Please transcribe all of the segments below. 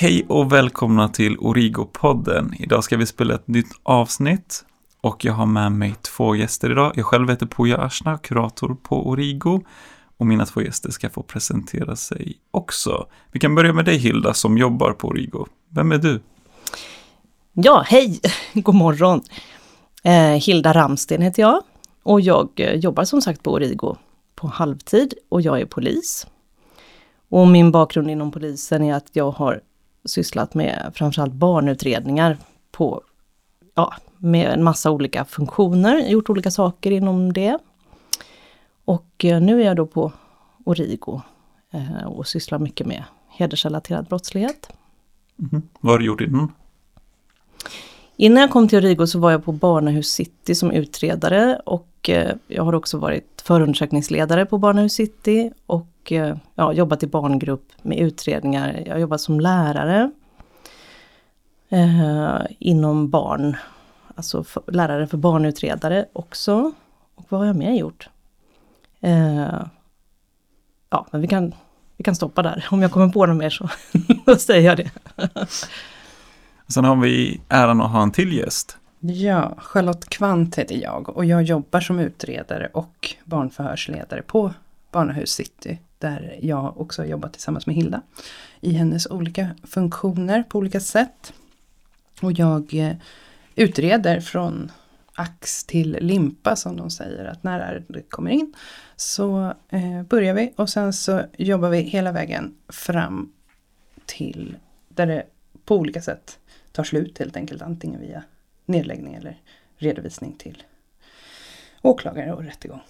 Hej och välkomna till Origo-podden. Idag ska vi spela ett nytt avsnitt och jag har med mig två gäster idag. Jag själv heter Puja Ashna, kurator på Origo och mina två gäster ska få presentera sig också. Vi kan börja med dig Hilda som jobbar på Origo. Vem är du? Ja, hej! God morgon! Eh, Hilda Ramsten heter jag och jag eh, jobbar som sagt på Origo på halvtid och jag är polis. Och min bakgrund inom polisen är att jag har sysslat med framförallt barnutredningar på, ja, med en massa olika funktioner, gjort olika saker inom det. Och eh, nu är jag då på Origo eh, och sysslar mycket med hedersrelaterad brottslighet. Mm. Vad har du gjort innan? Innan jag kom till Origo så var jag på Barnahus City som utredare och eh, jag har också varit förundersökningsledare på Barnahus City och ja, jobbat i barngrupp med utredningar. Jag har jobbat som lärare eh, inom barn, alltså för, lärare för barnutredare också. Och vad har jag mer gjort? Eh, ja, men vi kan, vi kan stoppa där. Om jag kommer på något mer så då säger jag det. Sen har vi äran att ha en till gäst. Ja, Charlotte Kvant heter jag och jag jobbar som utredare och barnförhörsledare på Barnahus City. Där jag också har jobbat tillsammans med Hilda. I hennes olika funktioner på olika sätt. Och jag eh, utreder från ax till limpa som de säger att när ärendet kommer in så eh, börjar vi och sen så jobbar vi hela vägen fram till där det på olika sätt tar slut helt enkelt antingen via nedläggning eller redovisning till åklagare och rättegång.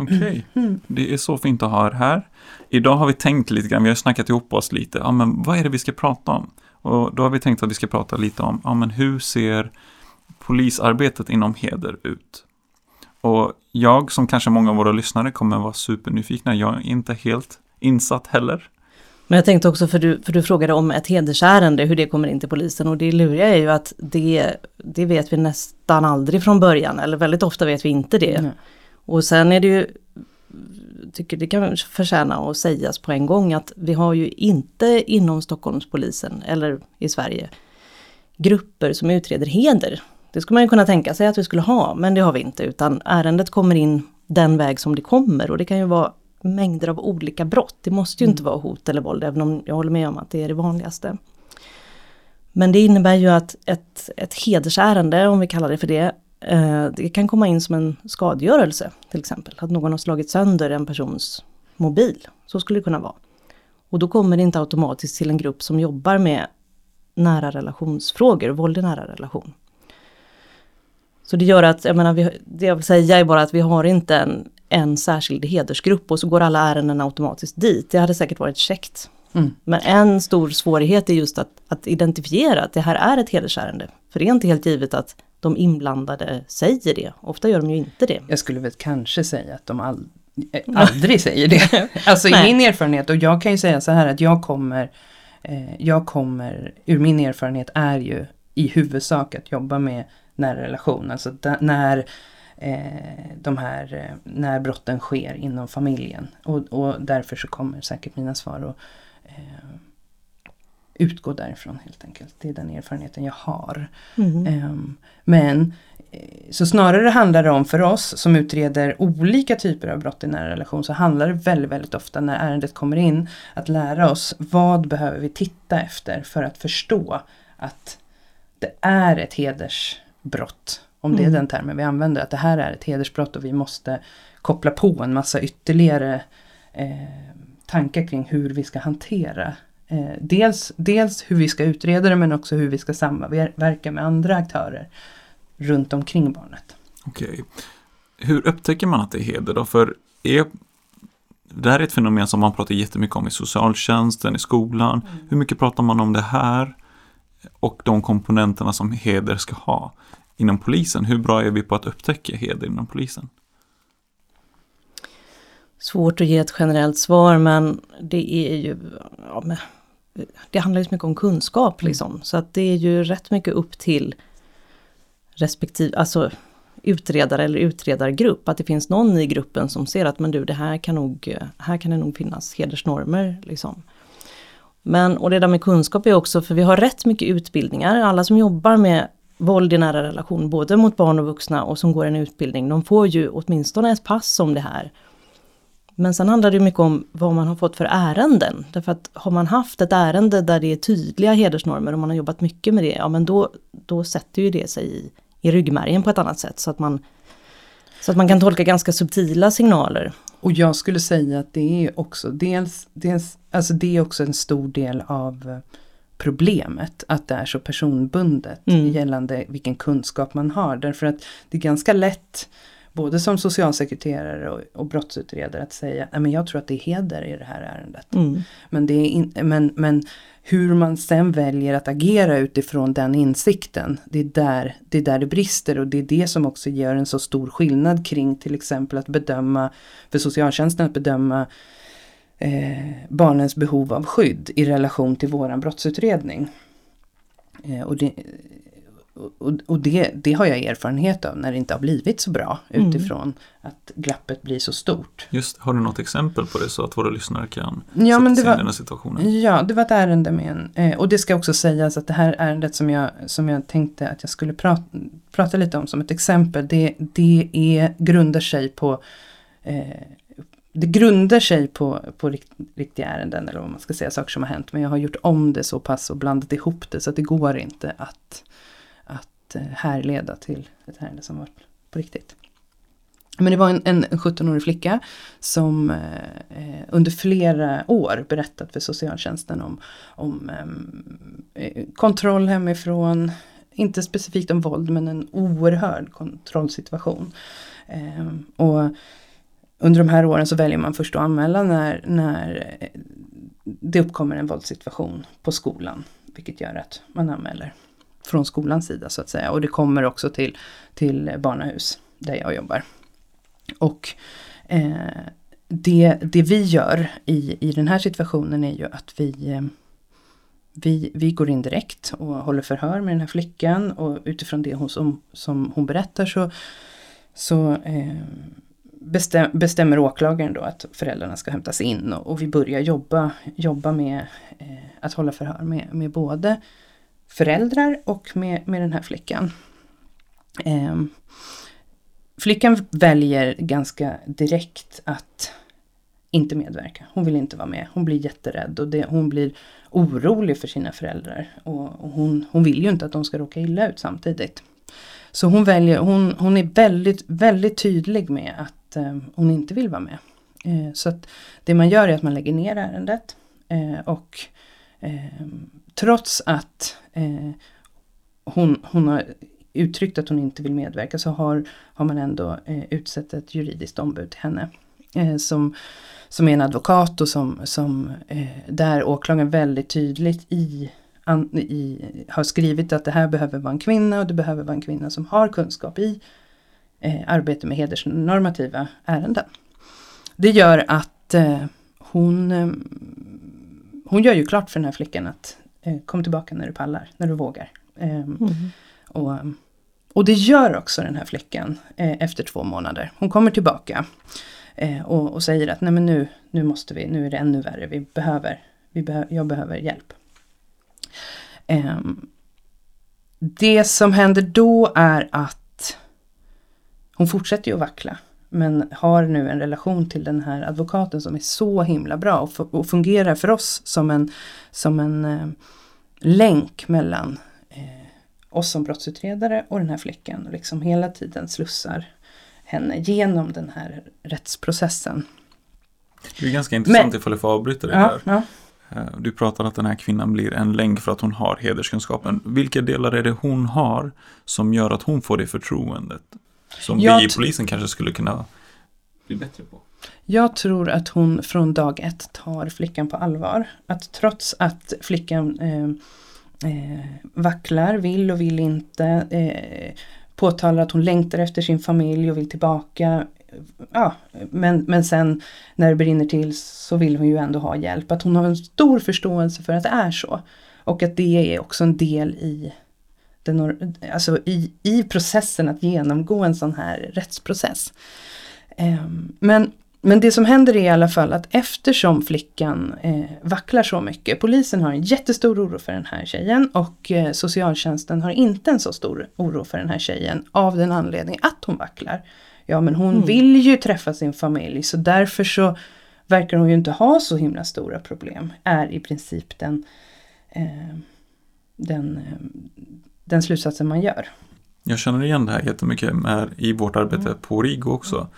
Okej, okay. Det är så fint att ha er här. Idag har vi tänkt lite grann, vi har snackat ihop oss lite, ja men vad är det vi ska prata om? Och då har vi tänkt att vi ska prata lite om, ja men hur ser polisarbetet inom heder ut? Och jag, som kanske många av våra lyssnare, kommer vara supernyfikna. Jag är inte helt insatt heller. Men jag tänkte också, för du, för du frågade om ett hedersärende, hur det kommer in till polisen. Och det luriga är ju att det, det vet vi nästan aldrig från början, eller väldigt ofta vet vi inte det. Mm. Och sen är det ju tycker det kan förtjäna att sägas på en gång att vi har ju inte inom Stockholmspolisen eller i Sverige grupper som utreder heder. Det skulle man ju kunna tänka sig att vi skulle ha, men det har vi inte utan ärendet kommer in den väg som det kommer och det kan ju vara mängder av olika brott. Det måste ju mm. inte vara hot eller våld, även om jag håller med om att det är det vanligaste. Men det innebär ju att ett, ett hedersärende, om vi kallar det för det, det kan komma in som en skadegörelse till exempel. Att någon har slagit sönder en persons mobil. Så skulle det kunna vara. Och då kommer det inte automatiskt till en grupp som jobbar med nära relationsfrågor, våld i nära relation. Så det gör att, jag menar, vi, det jag vill säga är bara att vi har inte en, en särskild hedersgrupp och så går alla ärenden automatiskt dit. Det hade säkert varit käckt. Mm. Men en stor svårighet är just att, att identifiera att det här är ett hedersärende. För det är inte helt givet att de inblandade säger det. Ofta gör de ju inte det. Jag skulle väl kanske säga att de all, äh, aldrig säger det. Alltså i min erfarenhet, och jag kan ju säga så här att jag kommer, eh, jag kommer, ur min erfarenhet är ju i huvudsak att jobba med nära relation. Alltså när eh, de här, eh, när brotten sker inom familjen. Och, och därför så kommer säkert mina svar att utgå därifrån helt enkelt. Det är den erfarenheten jag har. Mm. Um, men eh, så snarare handlar det om för oss som utreder olika typer av brott i nära relation så handlar det väldigt, väldigt ofta när ärendet kommer in att lära oss vad behöver vi titta efter för att förstå att det är ett hedersbrott. Om det är mm. den termen vi använder, att det här är ett hedersbrott och vi måste koppla på en massa ytterligare eh, tankar kring hur vi ska hantera eh, dels, dels hur vi ska utreda det men också hur vi ska samverka med andra aktörer runt omkring barnet. Okej. Okay. Hur upptäcker man att det är heder då? För är, det här är ett fenomen som man pratar jättemycket om i socialtjänsten, i skolan. Mm. Hur mycket pratar man om det här? Och de komponenterna som heder ska ha inom polisen. Hur bra är vi på att upptäcka heder inom polisen? Svårt att ge ett generellt svar men det är ju ja, det handlar ju så mycket om kunskap mm. liksom. Så att det är ju rätt mycket upp till respektive, alltså utredare eller utredargrupp. Att det finns någon i gruppen som ser att men du det här kan nog, här kan det nog finnas hedersnormer liksom. Men, och det där med kunskap är också, för vi har rätt mycket utbildningar. Alla som jobbar med våld i nära relation, både mot barn och vuxna och som går en utbildning, de får ju åtminstone ett pass om det här. Men sen handlar det mycket om vad man har fått för ärenden. Därför att har man haft ett ärende där det är tydliga hedersnormer och man har jobbat mycket med det, ja men då, då sätter ju det sig i, i ryggmärgen på ett annat sätt. Så att, man, så att man kan tolka ganska subtila signaler. Och jag skulle säga att det är också dels, dels alltså det är också en stor del av eh, problemet att det är så personbundet mm. gällande vilken kunskap man har. Därför att det är ganska lätt både som socialsekreterare och, och brottsutredare att säga att jag tror att det är heder i det här ärendet. Mm. Men, det är in, men, men hur man sen väljer att agera utifrån den insikten, det är, där, det är där det brister och det är det som också gör en så stor skillnad kring till exempel att bedöma, för socialtjänsten att bedöma eh, barnens behov av skydd i relation till våran brottsutredning. Eh, och det, och, och det, det, har jag erfarenhet av när det inte har blivit så bra mm. utifrån att glappet blir så stort. Just Har du något exempel på det så att våra lyssnare kan ja, sätta sig var, in i den här situationen? Ja, det var ett ärende med en, eh, och det ska också sägas att det här ärendet som jag, som jag tänkte att jag skulle prata, prata lite om som ett exempel, det, det är, grundar sig på eh, det grundar sig på, på rikt, riktiga ärenden eller vad man ska säga, saker som har hänt. Men jag har gjort om det så pass och blandat ihop det så att det går inte att att eh, härleda till ett ärende som var på riktigt. Men det var en, en 17-årig flicka som eh, eh, under flera år berättat för socialtjänsten om, om ehm, eh, kontroll hemifrån, inte specifikt om våld men en oerhörd kontrollsituation. Eh, och under de här åren så väljer man först att anmäla när, när eh, det uppkommer en våldssituation på skolan. Vilket gör att man anmäler från skolans sida så att säga. Och det kommer också till, till barnahus där jag jobbar. Och eh, det, det vi gör i, i den här situationen är ju att vi, eh, vi, vi går in direkt och håller förhör med den här flickan och utifrån det hon, som, som hon berättar så, så eh, bestäm, bestämmer åklagaren då att föräldrarna ska hämtas in och, och vi börjar jobba, jobba med eh, att hålla förhör med, med både föräldrar och med, med den här flickan. Eh, flickan väljer ganska direkt att inte medverka. Hon vill inte vara med. Hon blir jätterädd och det, hon blir orolig för sina föräldrar. Och, och, hon, hon vill ju inte att de ska råka illa ut samtidigt. Så hon väljer, hon, hon är väldigt, väldigt tydlig med att eh, hon inte vill vara med. Eh, så att det man gör är att man lägger ner ärendet eh, och Ehm, trots att eh, hon, hon har uttryckt att hon inte vill medverka så har, har man ändå eh, utsett ett juridiskt ombud till henne. Eh, som, som är en advokat och som, som eh, där åklagaren väldigt tydligt i, an, i, har skrivit att det här behöver vara en kvinna och det behöver vara en kvinna som har kunskap i eh, arbete med hedersnormativa ärenden. Det gör att eh, hon, eh, hon gör ju klart för den här flickan att Eh, kom tillbaka när du pallar, när du vågar. Ehm, mm. Och, och det gör också den här flickan eh, efter två månader. Hon kommer tillbaka eh, och, och, säger att nej men nu, nu måste vi, nu är det ännu värre, vi behöver, vi behö jag behöver hjälp. Ehm, det som händer då är att hon fortsätter ju att vackla. Men har nu en relation till den här advokaten som är så himla bra och, och fungerar för oss som en, som en eh, länk mellan eh, oss som brottsutredare och den här flickan. Och liksom hela tiden slussar henne genom den här rättsprocessen. Det är ganska intressant Men, ifall jag får avbryta dig ja, där. Ja. Eh, du pratar att den här kvinnan blir en länk för att hon har hederskunskapen. Vilka delar är det hon har som gör att hon får det förtroendet? Som jag vi i polisen kanske skulle kunna bli bättre på. Jag tror att hon från dag ett tar flickan på allvar. Att trots att flickan eh, eh, vacklar, vill och vill inte, eh, påtalar att hon längtar efter sin familj och vill tillbaka. Ja, men, men sen när det brinner till så vill hon ju ändå ha hjälp. Att hon har en stor förståelse för att det är så. Och att det är också en del i den, alltså i, i processen att genomgå en sån här rättsprocess. Um, men men det som händer är i alla fall att eftersom flickan eh, vacklar så mycket, polisen har en jättestor oro för den här tjejen och eh, socialtjänsten har inte en så stor oro för den här tjejen av den anledningen att hon vacklar. Ja men hon mm. vill ju träffa sin familj så därför så verkar hon ju inte ha så himla stora problem. Är i princip den, eh, den, eh, den slutsatsen man gör. Jag känner igen det här jättemycket med, i vårt arbete mm. på RIGO också.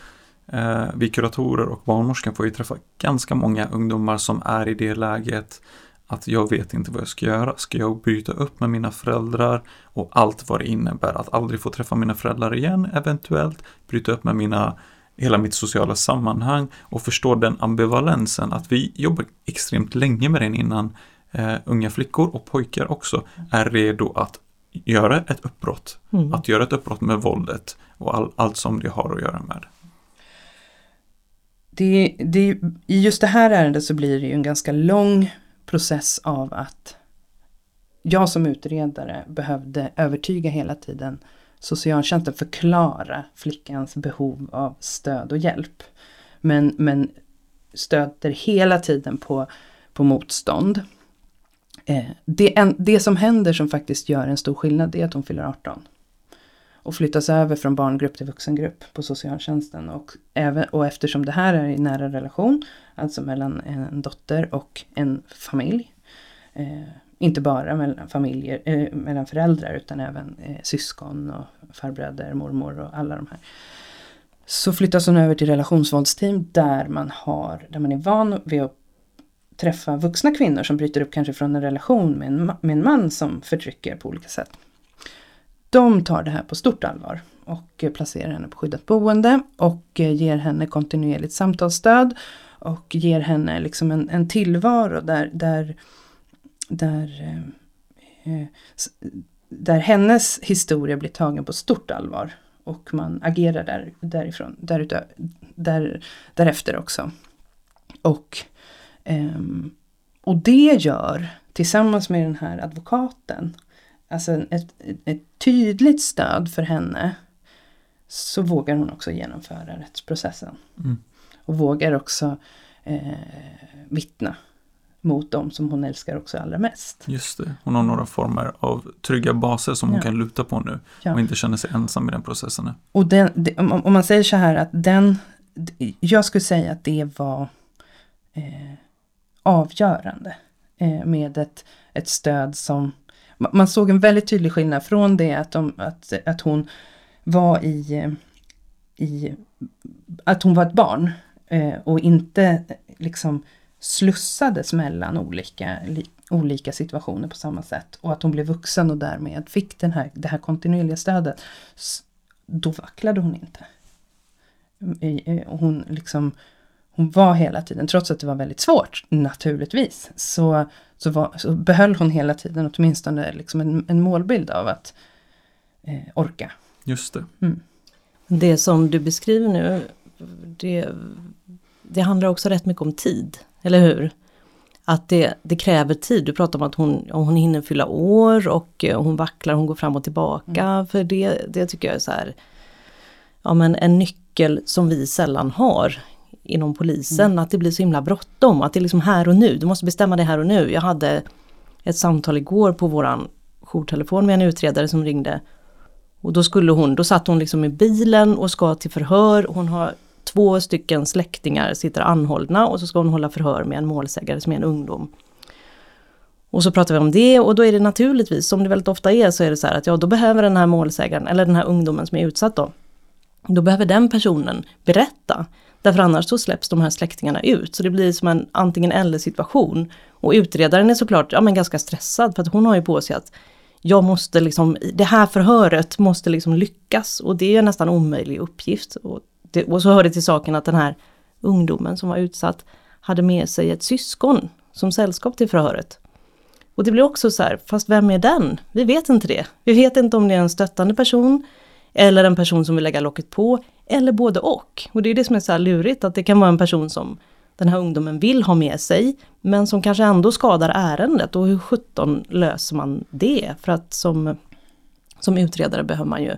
Eh, vi kuratorer och barnmorskan får ju träffa ganska många ungdomar som är i det läget att jag vet inte vad jag ska göra. Ska jag bryta upp med mina föräldrar och allt vad det innebär att aldrig få träffa mina föräldrar igen eventuellt, bryta upp med mina hela mitt sociala sammanhang och förstå den ambivalensen att vi jobbar extremt länge med den innan eh, unga flickor och pojkar också är redo att göra ett uppbrott. Mm. Att göra ett uppbrott med våldet och all, allt som det har att göra med. Det, det, I just det här ärendet så blir det ju en ganska lång process av att jag som utredare behövde övertyga hela tiden socialtjänsten förklara flickans behov av stöd och hjälp. Men, men stöter hela tiden på, på motstånd. Eh, det, en, det som händer som faktiskt gör en stor skillnad är att hon fyller 18. Och flyttas över från barngrupp till vuxengrupp på socialtjänsten. Och, även, och eftersom det här är i nära relation, alltså mellan en dotter och en familj. Eh, inte bara mellan familjer, eh, mellan föräldrar utan även eh, syskon och farbröder, mormor och alla de här. Så flyttas hon över till relationsvåldsteam där man har, där man är van vid att träffa vuxna kvinnor som bryter upp kanske från en relation med en, med en man som förtrycker på olika sätt. De tar det här på stort allvar och placerar henne på skyddat boende och ger henne kontinuerligt samtalsstöd och ger henne liksom en, en tillvaro där, där, där, eh, eh där hennes historia blir tagen på stort allvar. Och man agerar där, därifrån, därutö, där, därefter också. Och och det gör, tillsammans med den här advokaten, alltså ett, ett, tydligt stöd för henne, så vågar hon också genomföra rättsprocessen. Mm. Och vågar också eh, vittna mot dem som hon älskar också allra mest. Just det, hon har några former av trygga baser som hon ja. kan luta på nu ja. och inte känner sig ensam i den processen. Och den, det, om, om, man säger så här att den, jag skulle säga att det var eh, avgörande eh, med ett, ett stöd som man såg en väldigt tydlig skillnad från det att, de, att, att hon var i, i att hon var ett barn eh, och inte eh, liksom slussades mellan olika, olika situationer på samma sätt. Och att hon blev vuxen och därmed fick den här, det här kontinuerliga stödet. Då vacklade hon inte. Mm, hon liksom hon var hela tiden, trots att det var väldigt svårt naturligtvis, så, så, var, så behöll hon hela tiden åtminstone liksom en, en målbild av att eh, orka. Just det. Mm. Det som du beskriver nu, det, det handlar också rätt mycket om tid, eller hur? Att det, det kräver tid. Du pratar om att hon, hon hinner fylla år och eh, hon vacklar, hon går fram och tillbaka. Mm. För det, det tycker jag är så här, ja men en nyckel som vi sällan har inom polisen, mm. att det blir så himla bråttom, att det är liksom här och nu, du måste bestämma det här och nu. Jag hade ett samtal igår på våran jourtelefon med en utredare som ringde. Och då skulle hon, då satt hon liksom i bilen och ska till förhör, hon har två stycken släktingar sitter anhållna och så ska hon hålla förhör med en målsägare som är en ungdom. Och så pratar vi om det och då är det naturligtvis, som det väldigt ofta är, så är det så här att ja, då behöver den här målsägaren, eller den här ungdomen som är utsatt då, då behöver den personen berätta. Därför annars så släpps de här släktingarna ut. Så det blir som en antingen eller situation. Och utredaren är såklart ja, men ganska stressad för att hon har ju på sig att jag måste liksom, det här förhöret måste liksom lyckas och det är en nästan omöjlig uppgift. Och, det, och så hör det till saken att den här ungdomen som var utsatt hade med sig ett syskon som sällskap till förhöret. Och det blir också så här, fast vem är den? Vi vet inte det. Vi vet inte om det är en stöttande person eller en person som vill lägga locket på eller både och. Och det är det som är så här lurigt, att det kan vara en person som den här ungdomen vill ha med sig, men som kanske ändå skadar ärendet. Och hur sjutton löser man det? För att som, som utredare behöver man ju,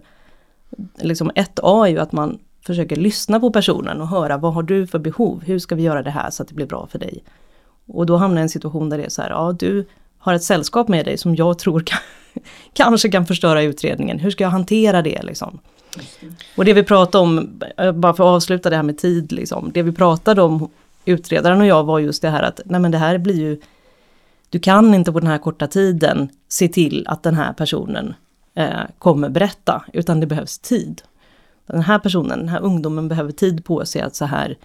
liksom ett A är ju att man försöker lyssna på personen och höra vad har du för behov? Hur ska vi göra det här så att det blir bra för dig? Och då hamnar jag i en situation där det är så här, ja du har ett sällskap med dig som jag tror kan, kanske kan förstöra utredningen. Hur ska jag hantera det liksom? Och det vi pratade om, eh, bara för att avsluta det här med tid, liksom, det vi pratade om, utredaren och jag, var just det här att nej men det här blir ju du kan inte på den här korta tiden se till att den här personen eh, kommer berätta, utan det behövs tid. Den här personen, den här ungdomen behöver tid på sig att så här,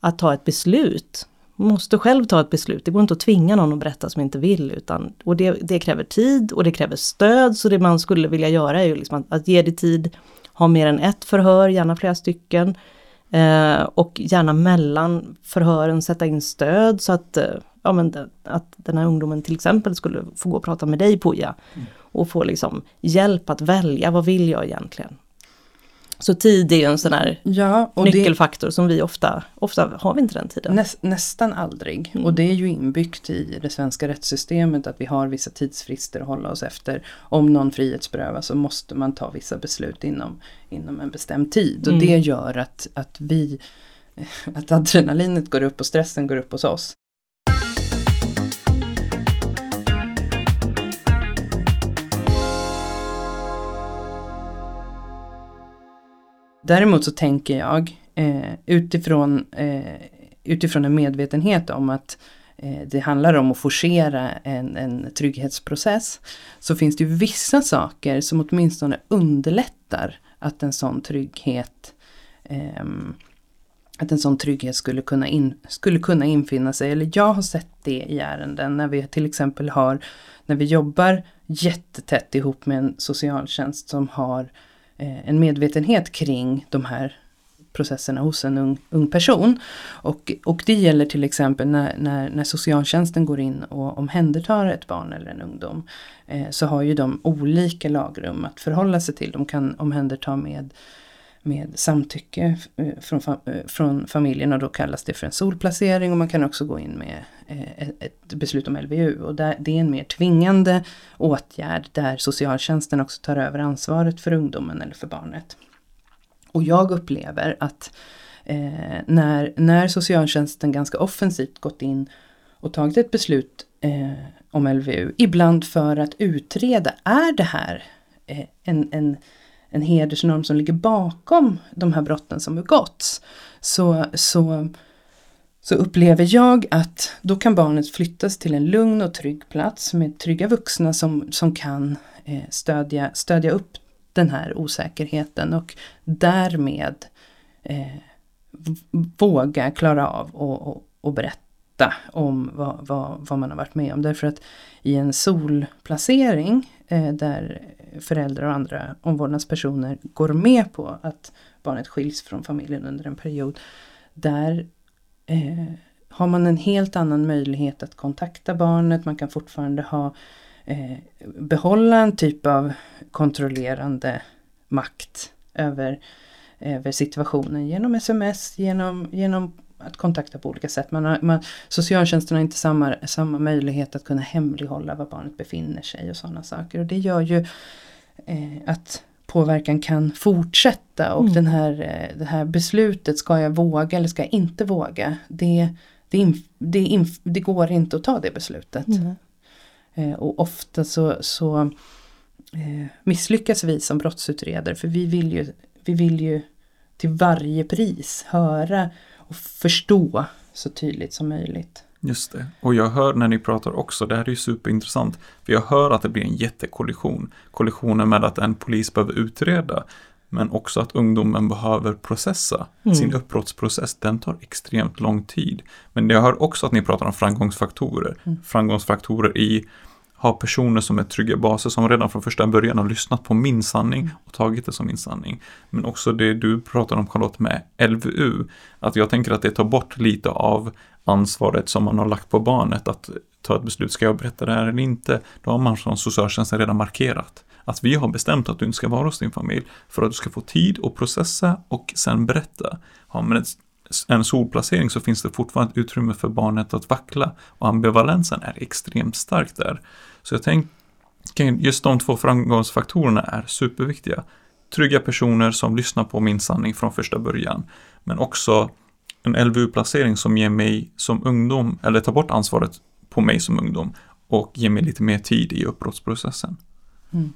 att ta ett beslut. Måste själv ta ett beslut. Det går inte att tvinga någon att berätta som inte vill. Utan, och det, det kräver tid och det kräver stöd. Så det man skulle vilja göra är ju liksom att, att ge det tid, ha mer än ett förhör, gärna flera stycken. Eh, och gärna mellan förhören sätta in stöd så att, eh, ja, men att den här ungdomen till exempel skulle få gå och prata med dig Puja. Mm. Och få liksom hjälp att välja, vad vill jag egentligen? Så tid är ju en sån här ja, nyckelfaktor det, som vi ofta, ofta har vi inte den tiden. Nä, nästan aldrig. Mm. Och det är ju inbyggt i det svenska rättssystemet att vi har vissa tidsfrister att hålla oss efter. Om någon frihetsberövas så måste man ta vissa beslut inom, inom en bestämd tid. Och mm. det gör att, att vi, att adrenalinet går upp och stressen går upp hos oss. Däremot så tänker jag eh, utifrån, eh, utifrån en medvetenhet om att eh, det handlar om att forcera en, en trygghetsprocess. Så finns det ju vissa saker som åtminstone underlättar att en sån trygghet ehm, att en sån trygghet skulle kunna, in, skulle kunna infinna sig. Eller jag har sett det i ärenden när vi till exempel har, när vi jobbar jättetätt ihop med en socialtjänst som har Eh, Eh, en medvetenhet kring de här processerna hos en ung, ung person. Och, och det gäller till exempel när, när, när socialtjänsten går in och omhändertar ett barn eller en ungdom. Eh, så har ju de olika lagrum att förhålla sig till. De kan omhänderta med med samtycke eh, från, eh, från familjen och då kallas det för en solplacering och man kan också gå in med eh, ett beslut om LVU och där, det är en mer tvingande åtgärd där socialtjänsten också tar över ansvaret för ungdomen eller för barnet. Och jag upplever att eh, när, när socialtjänsten ganska offensivt gått in och tagit ett beslut eh, om LVU, ibland för att utreda, är det här eh, en, en en hedersnorm som ligger bakom de här brotten som begåtts. Så, så, så upplever jag att då kan barnet flyttas till en lugn och trygg plats med trygga vuxna som, som kan eh, stödja, stödja upp den här osäkerheten och därmed eh, våga klara av och, och, och berätta om vad, vad, vad man har varit med om. Därför att i en solplacering Eh, där föräldrar och andra omvårdnadspersoner går med på att barnet skiljs från familjen under en period. Där eh, har man en helt annan möjlighet att kontakta barnet. Man kan fortfarande ha eh, behålla en typ av kontrollerande makt över, över situationen genom sms, genom, genom att kontakta på olika sätt. Man har, man, socialtjänsten har inte samma, samma möjlighet att kunna hemlighålla var barnet befinner sig och sådana saker. Och det gör ju eh, att påverkan kan fortsätta och mm. den här, eh, det här beslutet, ska jag våga eller ska jag inte våga? Det, det, inf, det, inf, det går inte att ta det beslutet. Mm. Eh, och ofta så, så eh, misslyckas vi som brottsutredare för vi vill, ju, vi vill ju till varje pris höra och förstå så tydligt som möjligt. Just det. Och jag hör när ni pratar också, det här är ju superintressant, för jag hör att det blir en jättekollision. Kollisionen med att en polis behöver utreda, men också att ungdomen behöver processa. Mm. Sin uppbrottsprocess, den tar extremt lång tid. Men jag hör också att ni pratar om framgångsfaktorer. Mm. Framgångsfaktorer i ha personer som är trygga baser som redan från första början har lyssnat på min sanning och tagit det som min sanning. Men också det du pratar om Charlotte med LVU, att jag tänker att det tar bort lite av ansvaret som man har lagt på barnet att ta ett beslut, ska jag berätta det här eller inte? Då har man från socialtjänsten redan markerat att vi har bestämt att du inte ska vara hos din familj för att du ska få tid att processa och sen berätta. Har man en solplacering så finns det fortfarande ett utrymme för barnet att vackla och ambivalensen är extremt stark där. Så jag tänker just de två framgångsfaktorerna är superviktiga. trygga personer som lyssnar på min sanning från första början. Men också en LVU-placering som ger mig som ungdom, eller tar bort ansvaret på mig som ungdom och ger mig lite mer tid i uppbrottsprocessen. Mm.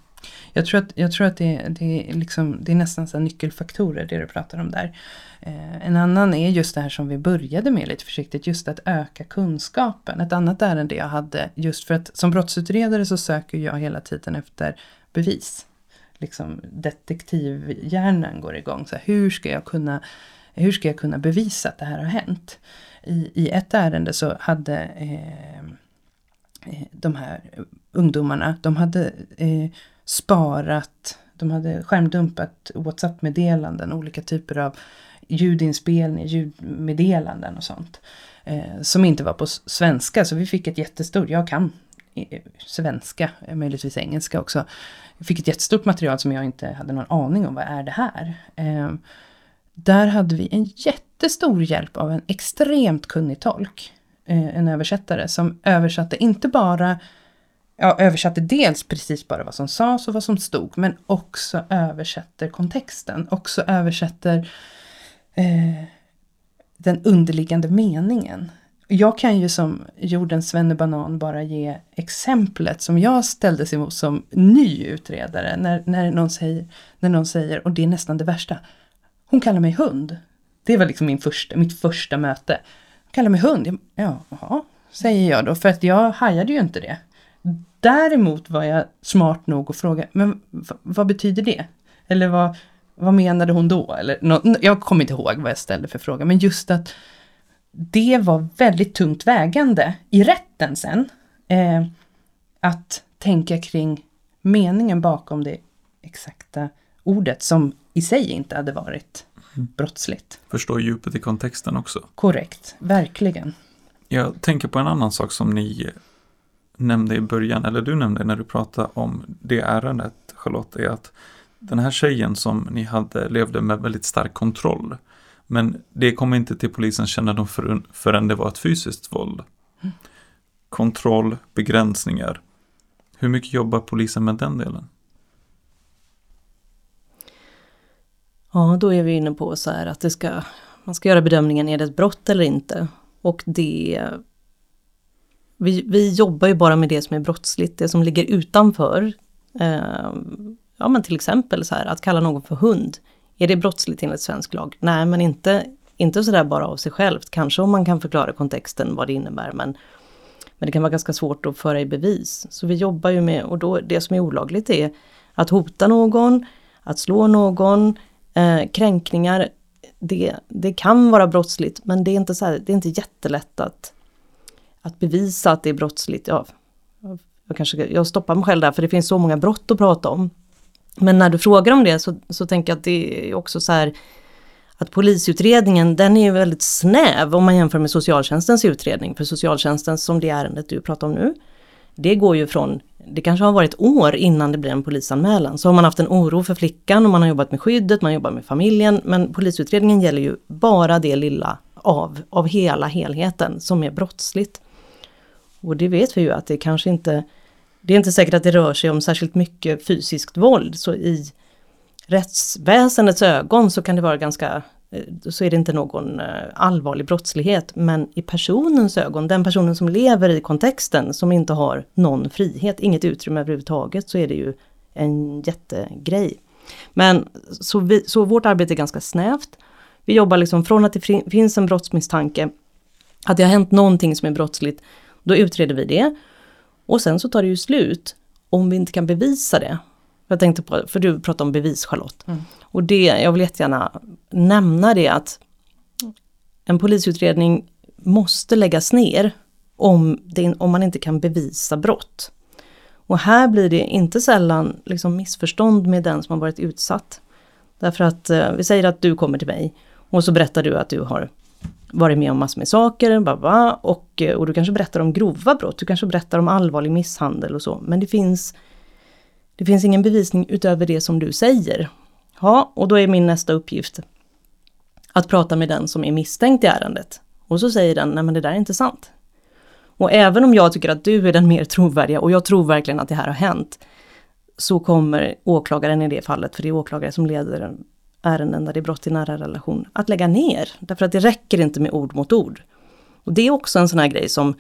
Jag tror att, jag tror att det, det, är liksom, det är nästan så nyckelfaktorer det du pratar om där. Eh, en annan är just det här som vi började med lite försiktigt, just att öka kunskapen. Ett annat ärende jag hade, just för att som brottsutredare så söker jag hela tiden efter bevis. Liksom detektivhjärnan går igång. Så här, hur, ska jag kunna, hur ska jag kunna bevisa att det här har hänt? I, i ett ärende så hade eh, eh de här ungdomarna, de hade eh, sparat, de hade skärmdumpat WhatsApp-meddelanden, olika typer av ljudinspelning, ljudmeddelanden och sånt. Eh, som inte var på svenska, så vi fick ett jättestort, jag kan eh, svenska, eh, möjligtvis engelska också. Jag fick ett jättestort material som jag inte hade någon aning om, vad är det här? Eh, där hade vi en jättestor hjälp av en extremt kunnig tolk, eh, en översättare, som översatte inte bara ja, översatte dels precis bara vad som sades och vad som stod, men också översätter kontexten, också översätter eh, den underliggande meningen. Jag kan ju som jordens svennebanan bara ge exemplet som jag ställdes emot som ny utredare när, när, någon säger, när någon säger, och det är nästan det värsta, hon kallar mig hund. Det var liksom min första, mitt första möte. Hon kallar mig hund. Ja, jaha, säger jag då, för att jag hajade ju inte det. Däremot var jag smart nog att fråga, men vad betyder det? Eller vad, vad menade hon då? Eller, no, jag kommer inte ihåg vad jag ställde för fråga, men just att det var väldigt tungt vägande i rätten sen. Eh, att tänka kring meningen bakom det exakta ordet som i sig inte hade varit mm. brottsligt. Förstå djupet i kontexten också. Korrekt, verkligen. Jag tänker på en annan sak som ni nämnde i början, eller du nämnde när du pratade om det ärendet, Charlotte, är att den här tjejen som ni hade levde med väldigt stark kontroll. Men det kom inte till polisens kännedom förrän, det var ett fysiskt våld. Mm. Kontroll, begränsningar. Hur mycket jobbar polisen med den delen? Ja, då är vi inne på så här att det ska, man ska göra bedömningen, är det ett brott eller inte? Och det vi, vi jobbar ju bara med det som är brottsligt, det som ligger utanför. Eh, ja men till exempel så här, att kalla någon för hund. Är det brottsligt enligt svensk lag? Nej, men inte, inte sådär bara av sig självt. Kanske om man kan förklara kontexten, vad det innebär, men, men det kan vara ganska svårt att föra i bevis. Så vi jobbar ju med, och då det som är olagligt är att hota någon, att slå någon, eh, kränkningar. Det, det kan vara brottsligt, men det är inte, så här, det är inte jättelätt att att bevisa att det är brottsligt, ja, jag, kanske, jag stoppar mig själv där för det finns så många brott att prata om. Men när du frågar om det så, så tänker jag att det är också så här att polisutredningen den är ju väldigt snäv om man jämför med socialtjänstens utredning. För socialtjänsten som det ärendet du pratar om nu, det går ju från, det kanske har varit år innan det blir en polisanmälan. Så har man haft en oro för flickan och man har jobbat med skyddet, man jobbar med familjen. Men polisutredningen gäller ju bara det lilla av, av hela helheten som är brottsligt. Och det vet vi ju att det kanske inte, det är inte säkert att det rör sig om särskilt mycket fysiskt våld. Så i rättsväsendets ögon så kan det vara ganska, eh, så är det inte någon eh, allvarlig brottslighet. Men i personens ögon, den personen som lever i kontexten, som inte har någon frihet, inget utrymme överhuvudtaget, så är det ju en jättegrej. Men så, vi, så vårt arbete är ganska snävt. Vi jobbar liksom från att det finns en brottsmisstanke, att det har hänt någonting som är brottsligt, då utreder vi det. Och sen så tar det ju slut om vi inte kan bevisa det. Jag tänkte på, för du pratade om bevis Charlotte. Mm. Och det, jag vill jättegärna nämna det att en polisutredning måste läggas ner om, det, om man inte kan bevisa brott. Och här blir det inte sällan liksom missförstånd med den som har varit utsatt. Därför att eh, vi säger att du kommer till mig och så berättar du att du har varit med om massor med saker, baba, och, eh, och du kanske berättar om grova brott, du kanske berättar om allvarlig misshandel och så, men det finns, det finns ingen bevisning utöver det som du säger. Ja, och då är min nästa uppgift att prata med den som är misstänkt i ärendet. Och så säger den, nej men det där är inte sant. Och även om jag tycker att du är den mer trovärdiga och jag tror verkligen att det här har hänt, så kommer åklagaren i det fallet, för det är åklagare som leder ärenden där det är brott i nära relation, att lägga ner. Därför att det räcker inte med ord mot ord. Och det är också en sån här grej som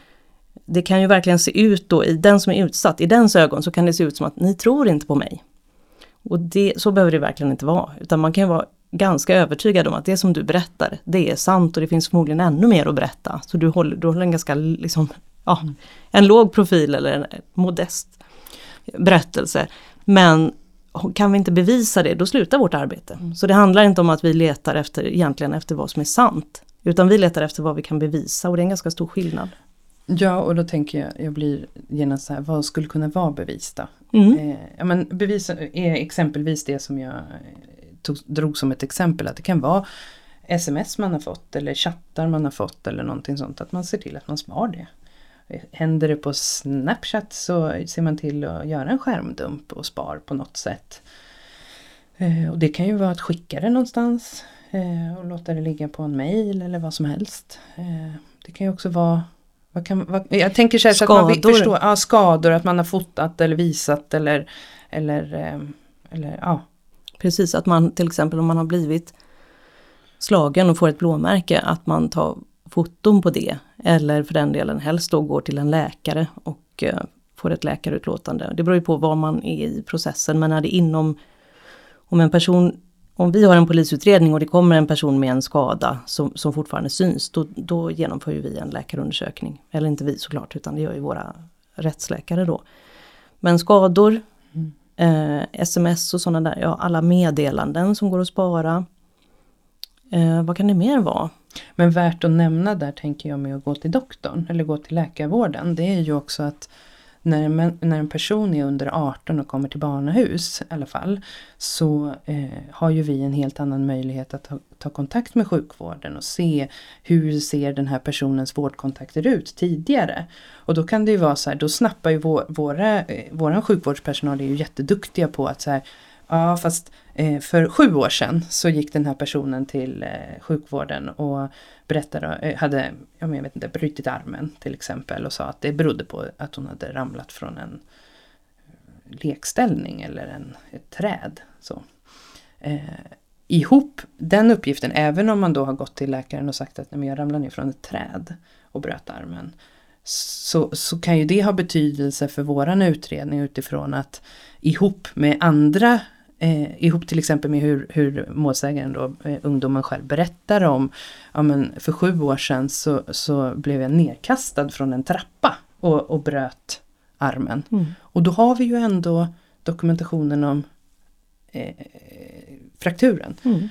det kan ju verkligen se ut då i den som är utsatt, i dens ögon så kan det se ut som att ni tror inte på mig. Och det, så behöver det verkligen inte vara, utan man kan ju vara ganska övertygad om att det som du berättar, det är sant och det finns förmodligen ännu mer att berätta. Så du håller, du håller en ganska, liksom, ja, en låg profil eller en modest berättelse. Men kan vi inte bevisa det, då slutar vårt arbete. Mm. Så det handlar inte om att vi letar efter, egentligen efter vad som är sant. Utan vi letar efter vad vi kan bevisa och det är en ganska stor skillnad. Ja, och då tänker jag, jag blir genast så här, vad skulle kunna vara bevis då? Mm. Eh, ja, men bevis är exempelvis det som jag tog, drog som ett exempel, att det kan vara sms man har fått eller chattar man har fått eller någonting sånt, att man ser till att man spar det. Händer det på Snapchat så ser man till att göra en skärmdump och spar på något sätt. Eh, och det kan ju vara att skicka det någonstans eh, och låta det ligga på en mail eller vad som helst. Eh, det kan ju också vara vad kan, vad, jag tänker så, här, så att man förstår, ja, skador, att man har fotat eller visat eller, eller, eller ja. Precis, att man till exempel om man har blivit slagen och får ett blåmärke, att man tar foton på det. Eller för den delen helst då går till en läkare och eh, får ett läkarutlåtande. Det beror ju på var man är i processen men är det inom om en person om vi har en polisutredning och det kommer en person med en skada som, som fortfarande syns, då, då genomför vi en läkarundersökning. Eller inte vi såklart, utan det gör ju våra rättsläkare då. Men skador, eh, sms och sådana där, ja alla meddelanden som går att spara. Eh, vad kan det mer vara? Men värt att nämna där tänker jag med att gå till doktorn eller gå till läkarvården. Det är ju också att när en, när en person är under 18 och kommer till barnahus i alla fall så eh, har ju vi en helt annan möjlighet att ta, ta, kontakt med sjukvården och se hur ser den här personens vårdkontakter ut tidigare. Och då kan det ju vara så här, då snappar ju vår, våra, eh, våran sjukvårdspersonal är ju jätteduktiga på att så här, Ja fast Eh, för sju år sedan så gick den här personen till eh, sjukvården och berättade, eh, hade, jag vet inte, brutit armen till exempel och sa att det berodde på att hon hade ramlat från en eh, lekställning eller en, ett träd. Så. Eh, ihop den uppgiften, även om man då har gått till läkaren och sagt att nej, jag ramlade ner från ett träd och bröt armen. Så, så kan ju det ha betydelse för våran utredning utifrån att ihop med andra eh, ihop till exempel med hur, hur målsägaren då, eh, ungdomen själv berättar om, ja men för sju år sedan så, så blev jag nedkastad från en trappa och, och bröt armen. Mm. Och då har vi ju ändå dokumentationen om eh, frakturen. Mm.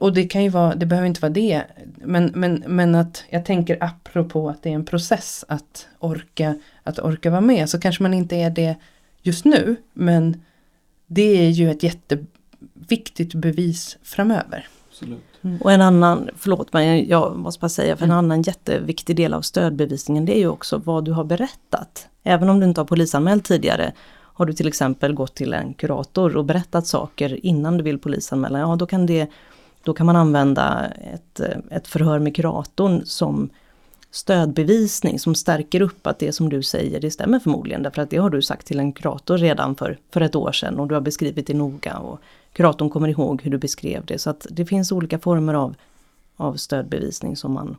Och det kan ju vara, det behöver inte vara det. Men, men, men att jag tänker apropå att det är en process att orka, att orka vara med. Så kanske man inte är det just nu. Men det är ju ett jätteviktigt bevis framöver. Mm. Och en annan, förlåt men jag måste bara säga, för en mm. annan jätteviktig del av stödbevisningen det är ju också vad du har berättat. Även om du inte har polisanmält tidigare, har du till exempel gått till en kurator och berättat saker innan du vill polisanmäla, ja då kan, det, då kan man använda ett, ett förhör med kuratorn som stödbevisning som stärker upp att det som du säger det stämmer förmodligen. Därför att det har du sagt till en kurator redan för, för ett år sedan och du har beskrivit det noga. och Kuratorn kommer ihåg hur du beskrev det. Så att det finns olika former av, av stödbevisning som, man,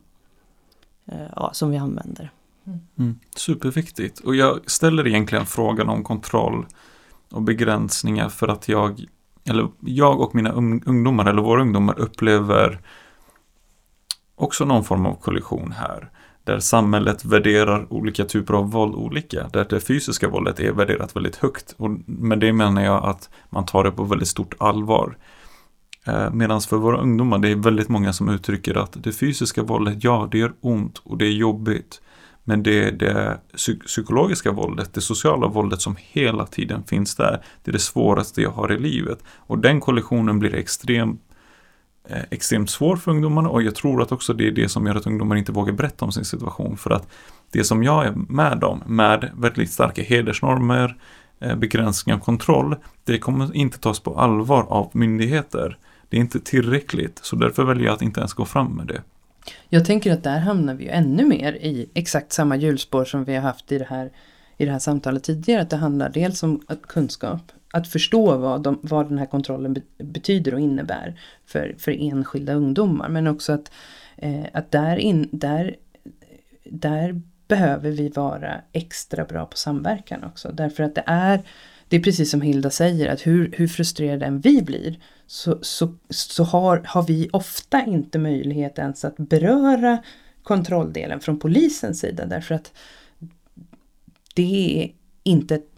eh, ja, som vi använder. Mm. Superviktigt. Och jag ställer egentligen frågan om kontroll och begränsningar för att jag, eller jag och mina ungdomar, eller våra ungdomar upplever också någon form av kollision här där samhället värderar olika typer av våld olika. Där det fysiska våldet är värderat väldigt högt. Och med det menar jag att man tar det på väldigt stort allvar. Eh, Medan för våra ungdomar, det är väldigt många som uttrycker att det fysiska våldet, ja, det gör ont och det är jobbigt. Men det, det psykologiska våldet, det sociala våldet som hela tiden finns där, det är det svåraste jag har i livet. Och den kollisionen blir extremt Eh, extremt svår för ungdomarna och jag tror att också det är det som gör att ungdomar inte vågar berätta om sin situation. För att det som jag är med om, med väldigt starka hedersnormer, begränsningar begränsning av kontroll, det kommer inte tas på allvar av myndigheter. Det är inte tillräckligt, så därför väljer jag att inte ens gå fram med det. Jag tänker att där hamnar vi ju ännu mer i exakt samma hjulspår som vi har haft i det här, i det här samtalet tidigare. Att det handlar dels om kunskap att förstå vad, de, vad den här kontrollen betyder och innebär för, för enskilda ungdomar. Men också att, eh, att där, in, där, där behöver vi vara extra bra på samverkan också. Därför att det är, det är precis som Hilda säger, att hur, hur frustrerade än vi blir så, så, så har, har vi ofta inte möjlighet ens att beröra kontrolldelen från polisens sida. Därför att det är inte ett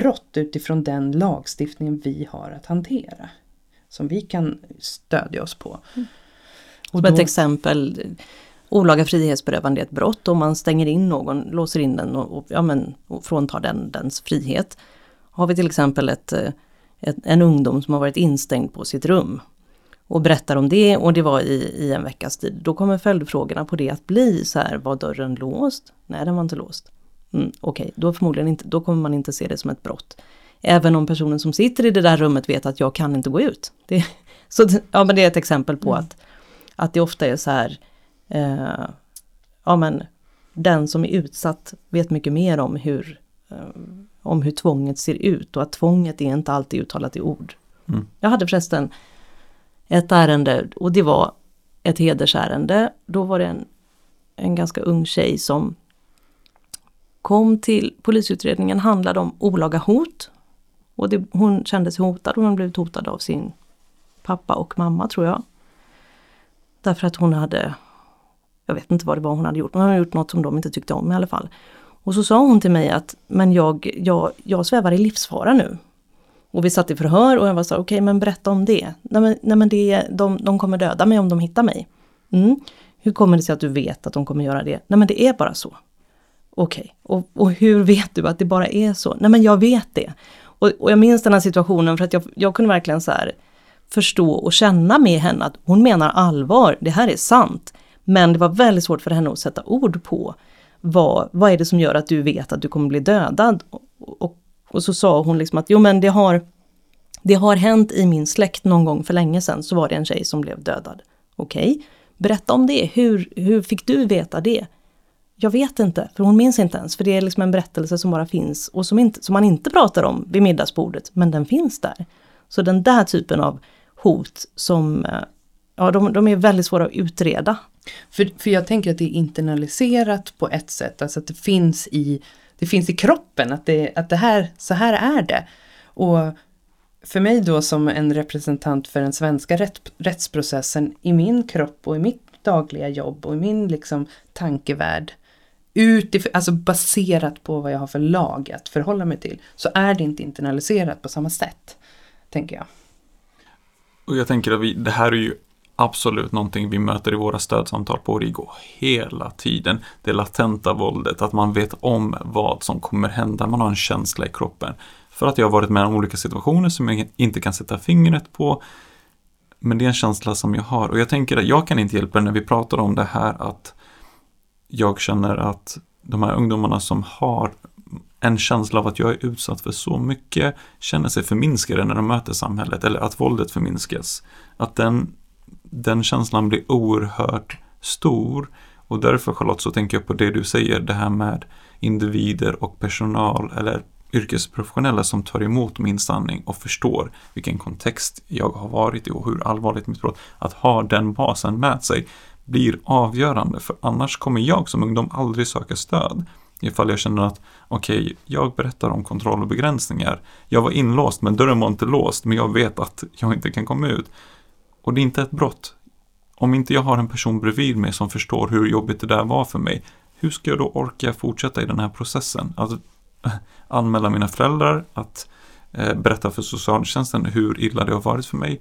brott utifrån den lagstiftningen vi har att hantera. Som vi kan stödja oss på. Mm. Och Som ett exempel, olaga frihetsberövande är ett brott om man stänger in någon, låser in den och, och, ja, men, och fråntar den dens frihet. Har vi till exempel ett, eh, ett, en ungdom som har varit instängd på sitt rum och berättar om det och det var i, i en veckas tid. Då kommer följdfrågorna på det att bli så här, var dörren låst? Nej, den var inte låst. Mm, Okej, okay. då, förmodligen inte, då kommer man inte se det som ett brott. Även om personen som sitter i det där rummet vet att jag kan inte gå ut. Det, så, ja, men det är ett exempel på mm. att, att det ofta är så här, eh, ja men den som är utsatt vet mycket mer om hur, eh, om hur tvånget ser ut och att tvånget är inte alltid uttalat i ord. Mm. Jag hade förresten ett ärende och det var ett hedersärende. Då var det en, en ganska ung tjej som kom till polisutredningen handlade om olaga hot. Och det, hon kände sig hotad, hon hade blivit hotad av sin pappa och mamma tror jag. Därför att hon hade, jag vet inte vad det var hon hade gjort, men hon hade gjort något som de inte tyckte om i alla fall. Och så sa hon till mig att, men jag, jag, jag svävar i livsfara nu. Och vi satt i förhör och jag var så okej okay, men berätta om det. Nej men, nej, men det, de, de kommer döda mig om de hittar mig. Mm. Hur kommer det sig att du vet att de kommer göra det? Nej men det är bara så. Okej, okay. och, och hur vet du att det bara är så? Nej men jag vet det. Och, och jag minns den här situationen för att jag, jag kunde verkligen så här förstå och känna med henne att hon menar allvar, det här är sant. Men det var väldigt svårt för henne att sätta ord på vad, vad är det som gör att du vet att du kommer bli dödad? Och, och, och så sa hon liksom att jo men det har, det har hänt i min släkt någon gång för länge sedan så var det en tjej som blev dödad. Okej, okay. berätta om det, hur, hur fick du veta det? Jag vet inte, för hon minns inte ens. För det är liksom en berättelse som bara finns och som, inte, som man inte pratar om vid middagsbordet, men den finns där. Så den där typen av hot som, eh, ja de, de är väldigt svåra att utreda. För, för jag tänker att det är internaliserat på ett sätt, alltså att det finns i, det finns i kroppen, att, det, att det här, så här är det. Och för mig då som en representant för den svenska rätt, rättsprocessen i min kropp och i mitt dagliga jobb och i min liksom tankevärld utifrån, alltså baserat på vad jag har för lag att förhålla mig till, så är det inte internaliserat på samma sätt, tänker jag. Och jag tänker att vi, det här är ju absolut någonting vi möter i våra stödsamtal på Origo hela tiden. Det latenta våldet, att man vet om vad som kommer hända, man har en känsla i kroppen. För att jag har varit med om olika situationer som jag inte kan sätta fingret på. Men det är en känsla som jag har och jag tänker att jag kan inte hjälpa när vi pratar om det här att jag känner att de här ungdomarna som har en känsla av att jag är utsatt för så mycket känner sig förminskade när de möter samhället eller att våldet förminskas. Att den, den känslan blir oerhört stor och därför Charlotte så tänker jag på det du säger, det här med individer och personal eller yrkesprofessionella som tar emot min sanning och förstår vilken kontext jag har varit i och hur allvarligt mitt brott, att ha den basen med sig blir avgörande för annars kommer jag som ungdom aldrig söka stöd. Ifall jag känner att okej, okay, jag berättar om kontroll och begränsningar. Jag var inlåst men dörren var inte låst men jag vet att jag inte kan komma ut. Och det är inte ett brott. Om inte jag har en person bredvid mig som förstår hur jobbigt det där var för mig, hur ska jag då orka fortsätta i den här processen? Att anmäla mina föräldrar, att eh, berätta för socialtjänsten hur illa det har varit för mig.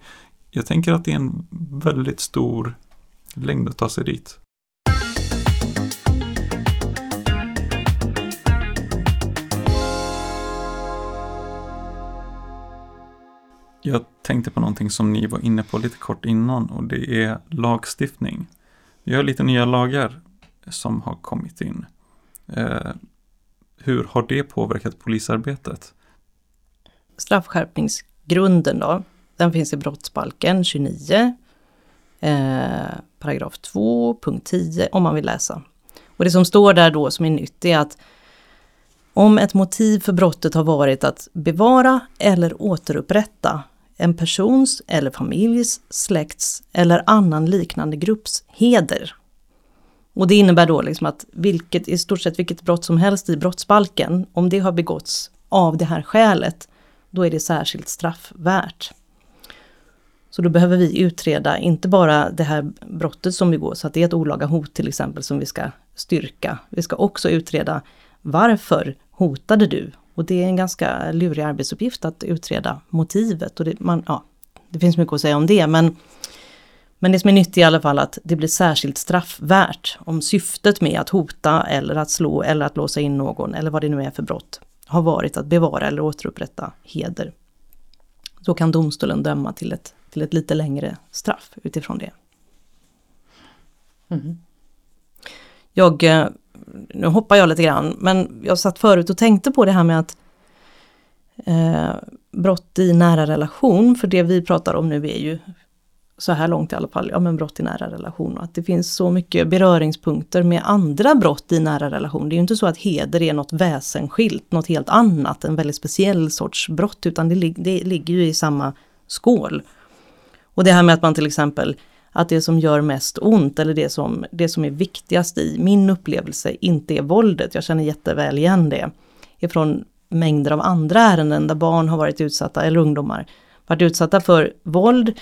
Jag tänker att det är en väldigt stor längd att ta sig dit. Jag tänkte på någonting som ni var inne på lite kort innan och det är lagstiftning. Vi har lite nya lagar som har kommit in. Eh, hur har det påverkat polisarbetet? Straffskärpningsgrunden då, den finns i brottsbalken 29 eh, paragraf 2, punkt 10 om man vill läsa. Och det som står där då som är nytt är att Om ett motiv för brottet har varit att bevara eller återupprätta en persons eller familjs, släkts eller annan liknande grupps heder. Och det innebär då liksom att vilket, i stort sett vilket brott som helst i brottsbalken, om det har begåtts av det här skälet, då är det särskilt straffvärt. Så då behöver vi utreda inte bara det här brottet som begås, att det är ett olaga hot till exempel som vi ska styrka. Vi ska också utreda varför hotade du? Och det är en ganska lurig arbetsuppgift att utreda motivet. Och det, man, ja, det finns mycket att säga om det men, men det som är nyttigt i alla fall att det blir särskilt straffvärt om syftet med att hota eller att slå eller att låsa in någon eller vad det nu är för brott har varit att bevara eller återupprätta heder. Då kan domstolen döma till ett, till ett lite längre straff utifrån det. Mm. Jag eh, nu hoppar jag lite grann, men jag satt förut och tänkte på det här med att eh, brott i nära relation, för det vi pratar om nu är ju så här långt i alla fall, ja men brott i nära relation och att det finns så mycket beröringspunkter med andra brott i nära relation. Det är ju inte så att heder är något väsensskilt, något helt annat, en väldigt speciell sorts brott, utan det, det ligger ju i samma skål. Och det här med att man till exempel att det som gör mest ont eller det som, det som är viktigast i min upplevelse inte är våldet. Jag känner jätteväl igen det. Ifrån mängder av andra ärenden där barn har varit utsatta, eller ungdomar, varit utsatta för våld.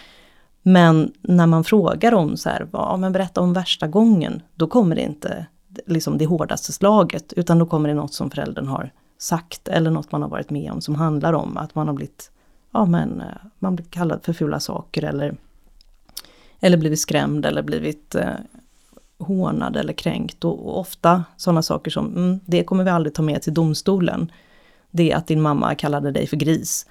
Men när man frågar om så här, ja, men berätta om värsta gången, då kommer det inte liksom det hårdaste slaget, utan då kommer det något som föräldern har sagt eller något man har varit med om som handlar om att man har blivit, ja men eh, man blir kallad för fula saker eller eller blivit skrämd eller blivit eh, hånad eller kränkt. Och, och ofta sådana saker som, mm, det kommer vi aldrig ta med till domstolen. Det att din mamma kallade dig för gris.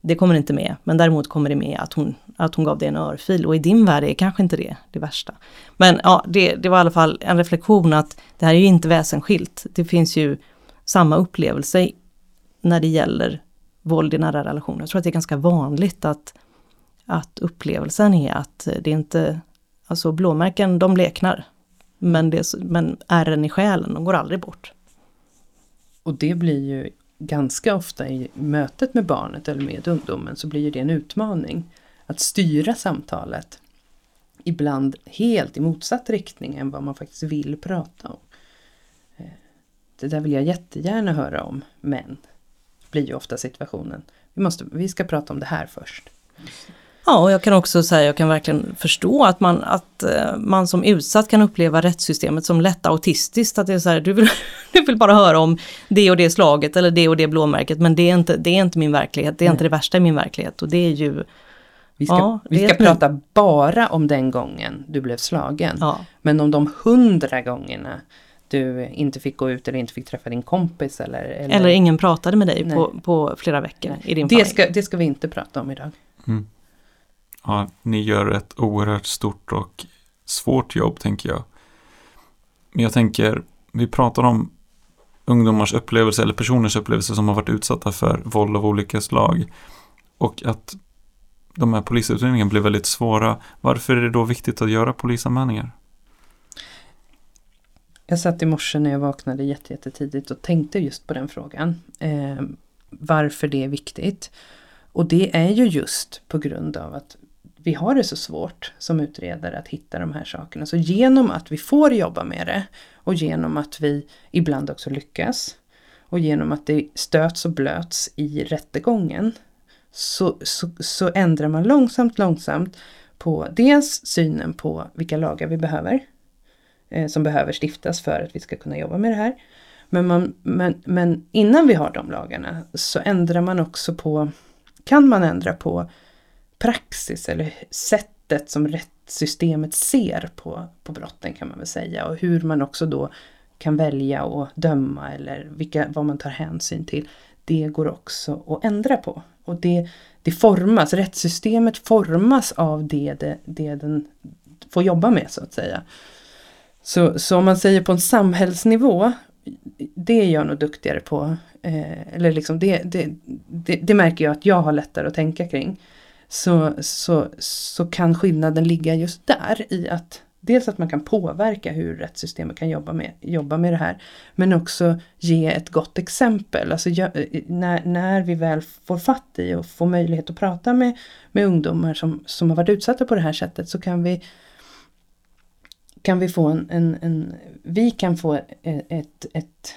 Det kommer inte med, men däremot kommer det med att hon, att hon gav dig en örfil. Och i din värld är kanske inte det det värsta. Men ja, det, det var i alla fall en reflektion att det här är ju inte väsensskilt. Det finns ju samma upplevelse när det gäller våld i nära relationer. Jag tror att det är ganska vanligt att att upplevelsen är att det är inte, alltså blåmärken de bleknar. Men, det, men ärren i själen, de går aldrig bort. Och det blir ju ganska ofta i mötet med barnet eller med ungdomen så blir det en utmaning. Att styra samtalet. Ibland helt i motsatt riktning än vad man faktiskt vill prata om. Eh, det där vill jag jättegärna höra om, men blir ju ofta situationen. Vi, måste, vi ska prata om det här först. Ja, och jag kan också säga, jag kan verkligen förstå att man, att eh, man som utsatt kan uppleva rättssystemet som lätt autistiskt. Att det är så här, du vill, du vill bara höra om det och det slaget eller det och det blåmärket, men det är inte, det är inte min verklighet, det är Nej. inte det värsta i min verklighet. Och det är ju... Vi ska, ja, vi ska prata min... bara om den gången du blev slagen. Ja. Men om de hundra gångerna du inte fick gå ut eller inte fick träffa din kompis eller... Eller, eller ingen pratade med dig på, på flera veckor Nej. i din det ska, det ska vi inte prata om idag. Mm ja, ni gör ett oerhört stort och svårt jobb tänker jag. Men jag tänker, vi pratar om ungdomars upplevelse eller personers upplevelse som har varit utsatta för våld av olika slag. Och att de här polisutredningarna blir väldigt svåra. Varför är det då viktigt att göra polisanmälningar? Jag satt i morse när jag vaknade jättetidigt och tänkte just på den frågan. Eh, varför det är viktigt. Och det är ju just på grund av att vi har det så svårt som utredare att hitta de här sakerna. Så genom att vi får jobba med det och genom att vi ibland också lyckas och genom att det stöts och blöts i rättegången så, så, så ändrar man långsamt, långsamt på dels synen på vilka lagar vi behöver Eh, som behöver stiftas för att vi ska kunna jobba med det här. Men, man, men, men innan vi har de lagarna så ändrar man också på, kan man ändra på praxis eller sättet som rättssystemet ser på, på brotten kan man väl säga. Och hur man också då kan välja och döma eller vilka, vad man tar hänsyn till. Det går också att ändra på. Och det, det formas, rättssystemet formas av det, det, det den får jobba med så att säga. Så, så om man säger på en samhällsnivå, det är jag nog duktigare på. Eh, eller liksom det, det, det, det, märker jag att jag har lättare att tänka kring så, så, så kan skillnaden ligga just där i att dels att man kan påverka hur rättssystemet kan jobba med, jobba med det här. Men också ge ett gott exempel. Alltså när, när vi väl får fatt i och får möjlighet att prata med, med ungdomar som, som har varit utsatta på det här sättet så kan vi kan vi få en, en, en vi kan få ett, ett, ett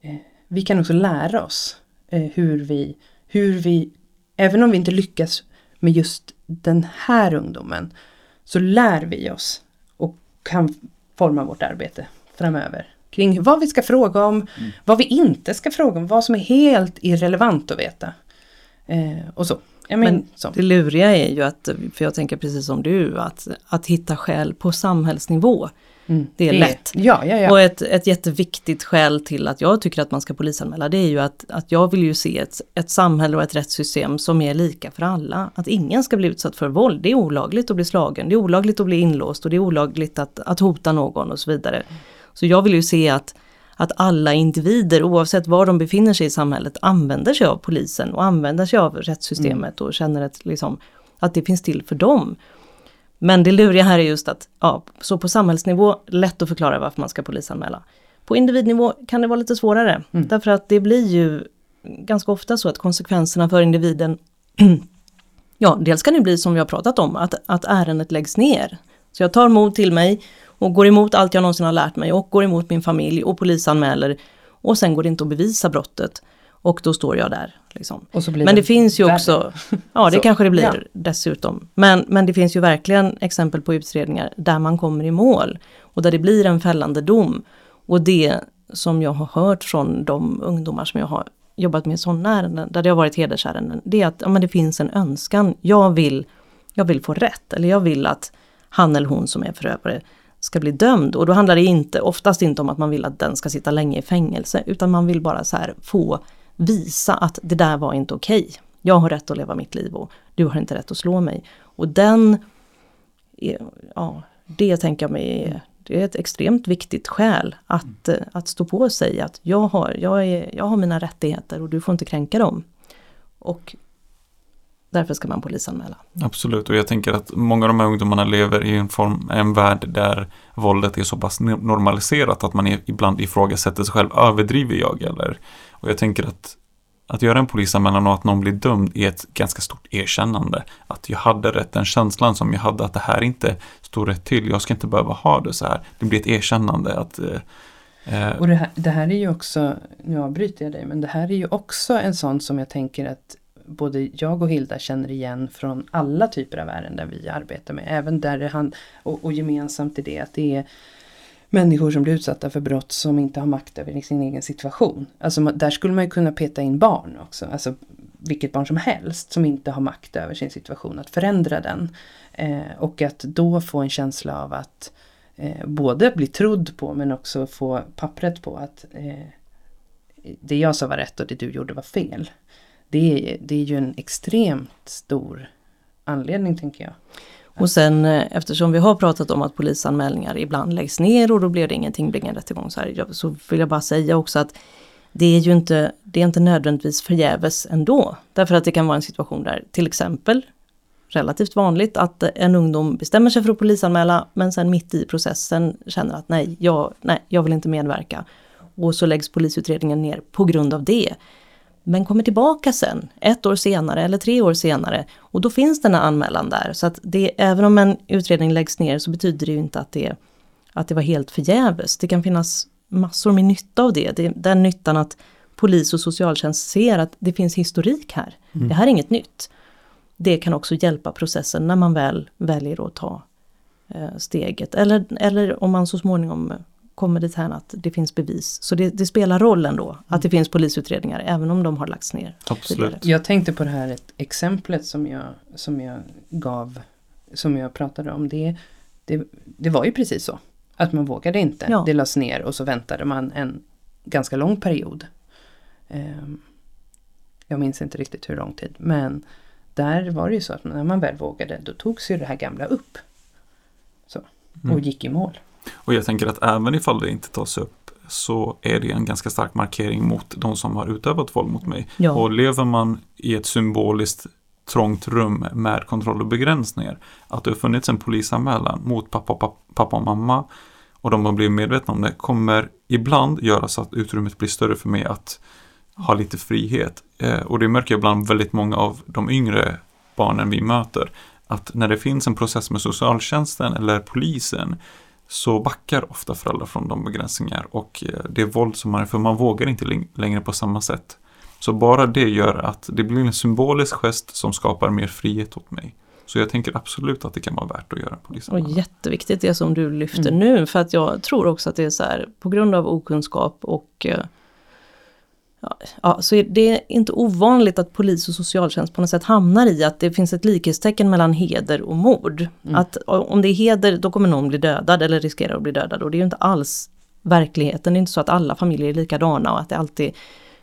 eh, vi kan också lära oss eh, hur vi, hur vi, även om vi inte lyckas med just den här ungdomen, så lär vi oss och kan forma vårt arbete framöver. Kring vad vi ska fråga om, mm. vad vi inte ska fråga om, vad som är helt irrelevant att veta. Eh, och så. Men, men det luriga är ju att, för jag tänker precis som du, att, att hitta skäl på samhällsnivå. Mm, det är det, lätt. Ja, ja, ja. Och ett, ett jätteviktigt skäl till att jag tycker att man ska polisanmäla det är ju att, att jag vill ju se ett, ett samhälle och ett rättssystem som är lika för alla. Att ingen ska bli utsatt för våld. Det är olagligt att bli slagen, det är olagligt att bli inlåst och det är olagligt att, att hota någon och så vidare. Så jag vill ju se att, att alla individer oavsett var de befinner sig i samhället använder sig av polisen och använder sig av rättssystemet och känner att, liksom, att det finns till för dem. Men det luriga här är just att, ja, så på samhällsnivå, lätt att förklara varför man ska polisanmäla. På individnivå kan det vara lite svårare, mm. därför att det blir ju ganska ofta så att konsekvenserna för individen, ja, dels kan det bli som vi har pratat om, att, att ärendet läggs ner. Så jag tar mod till mig och går emot allt jag någonsin har lärt mig och går emot min familj och polisanmäler och sen går det inte att bevisa brottet. Och då står jag där. Liksom. men det, det finns ju också, ja det kanske det blir ja. dessutom. Men, men det finns ju verkligen exempel på utredningar där man kommer i mål och där det blir en fällande dom. Och det som jag har hört från de ungdomar som jag har jobbat med sådana ärenden, där det har varit hedersärenden, det är att ja, men det finns en önskan. Jag vill, jag vill få rätt, eller jag vill att han eller hon som är förövare ska bli dömd. Och då handlar det inte, oftast inte om att man vill att den ska sitta länge i fängelse, utan man vill bara så här få visa att det där var inte okej. Okay. Jag har rätt att leva mitt liv och du har inte rätt att slå mig. Och den, ja, det tänker jag mig är, det är ett extremt viktigt skäl att, att stå på sig att jag har, jag, är, jag har mina rättigheter och du får inte kränka dem. Och därför ska man polisanmäla. Absolut, och jag tänker att många av de här ungdomarna lever i en, form, en värld där våldet är så pass normaliserat att man ibland ifrågasätter sig själv. Överdriver jag eller? Och jag tänker att att göra en polisanmälan och att någon blir dömd är ett ganska stort erkännande. Att jag hade rätt, den känslan som jag hade att det här inte står rätt till. Jag ska inte behöva ha det så här. Det blir ett erkännande att eh, eh och det här, det här är ju också, nu avbryter jag dig, men det här är ju också en sån som jag tänker att både jag och Hilda känner igen från alla typer av ärenden vi arbetar med. Även där det hand, och, och gemensamt i det att det är människor som blir utsatta för brott som inte har makt över sin egen situation. Alltså där skulle man ju kunna peta in barn också. Alltså vilket barn som helst som inte har makt över sin situation, att förändra den. Eh, och att då få en känsla av att eh, både bli trodd på men också få pappret på att eh, det jag sa var rätt och det du gjorde var fel. Det är, det är ju en extremt stor anledning tänker jag. Och sen eh, eftersom vi har pratat om att polisanmälningar ibland läggs ner och då blir det ingenting, blir ingen rättegång så här. Så vill jag bara säga också att det är ju inte, det är inte nödvändigtvis förgäves ändå. Därför att det kan vara en situation där till exempel relativt vanligt att en ungdom bestämmer sig för att polisanmäla men sen mitt i processen känner att nej, jag, nej, jag vill inte medverka. Och så läggs polisutredningen ner på grund av det men kommer tillbaka sen, ett år senare eller tre år senare. Och då finns den här anmälan där. Så att det, även om en utredning läggs ner så betyder det ju inte att det, att det var helt förgäves. Det kan finnas massor med nytta av det. det den nyttan att polis och socialtjänst ser att det finns historik här. Mm. Det här är inget nytt. Det kan också hjälpa processen när man väl väljer att ta eh, steget. Eller, eller om man så småningom kommer det här att det finns bevis. Så det, det, spelar roll ändå att det finns polisutredningar även om de har lagts ner. Absolut. Jag tänkte på det här ett exemplet som jag, som jag gav, som jag pratade om. Det, det, det var ju precis så. Att man vågade inte. Ja. Det lades ner och så väntade man en ganska lång period. Um, jag minns inte riktigt hur lång tid men där var det ju så att när man väl vågade då togs ju det här gamla upp. Så, och mm. gick i mål. Och jag tänker att även ifall det inte tas upp så är det en ganska stark markering mot de som har utövat våld mot mig. Ja. Och lever man i ett symboliskt trångt rum med kontroll och begränsningar. Att det har funnits en polisanmälan mot pappa, pappa, pappa och mamma och de har blivit medvetna om det kommer ibland göra så att utrymmet blir större för mig att ha lite frihet. Eh, och det märker jag bland väldigt många av de yngre barnen vi möter. Att när det finns en process med socialtjänsten eller polisen så backar ofta föräldrar från de begränsningar och eh, det våld som man är för man vågar inte längre på samma sätt. Så bara det gör att det blir en symbolisk gest som skapar mer frihet åt mig. Så jag tänker absolut att det kan vara värt att göra polisanmälan. Och jätteviktigt det som du lyfter mm. nu för att jag tror också att det är så här på grund av okunskap och eh, Ja, så det är inte ovanligt att polis och socialtjänst på något sätt hamnar i att det finns ett likhetstecken mellan heder och mord. Mm. Att om det är heder då kommer någon bli dödad eller riskerar att bli dödad och det är ju inte alls verkligheten. Det är inte så att alla familjer är likadana och att det alltid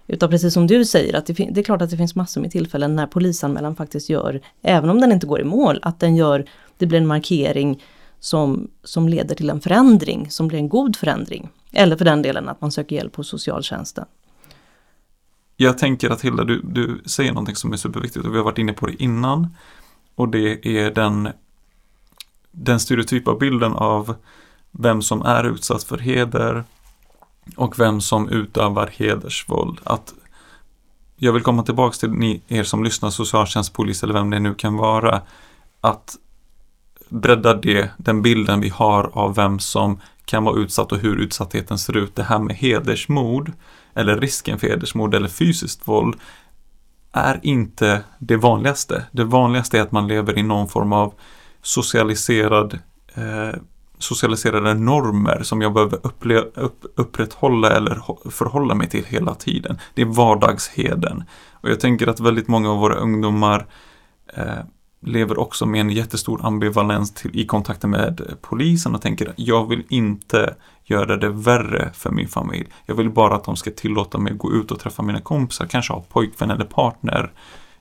utan precis som du säger, att det, det, är klart att det finns massor med tillfällen när polisanmälan faktiskt gör, även om den inte går i mål, att den gör, det blir en markering som, som leder till en förändring, som blir en god förändring. Eller för den delen att man söker hjälp hos socialtjänsten. Jag tänker att Hilda, du, du säger någonting som är superviktigt och vi har varit inne på det innan. Och det är den, den stereotypa bilden av vem som är utsatt för heder och vem som utövar hedersvåld. Att jag vill komma tillbaka till ni, er som lyssnar, socialtjänst, polis eller vem det nu kan vara. Att bredda det, den bilden vi har av vem som kan vara utsatt och hur utsattheten ser ut. Det här med hedersmord eller risken för hedersmord eller fysiskt våld är inte det vanligaste. Det vanligaste är att man lever i någon form av socialiserad eh, socialiserade normer som jag behöver upple- upp, upprätthålla eller förhålla mig till hela tiden. Det är vardagsheden. Och jag tänker att väldigt många av våra ungdomar eh, lever också med en jättestor ambivalens till, i kontakten med polisen och tänker att jag vill inte göra det värre för min familj. Jag vill bara att de ska tillåta mig att gå ut och träffa mina kompisar, kanske ha pojkvän eller partner.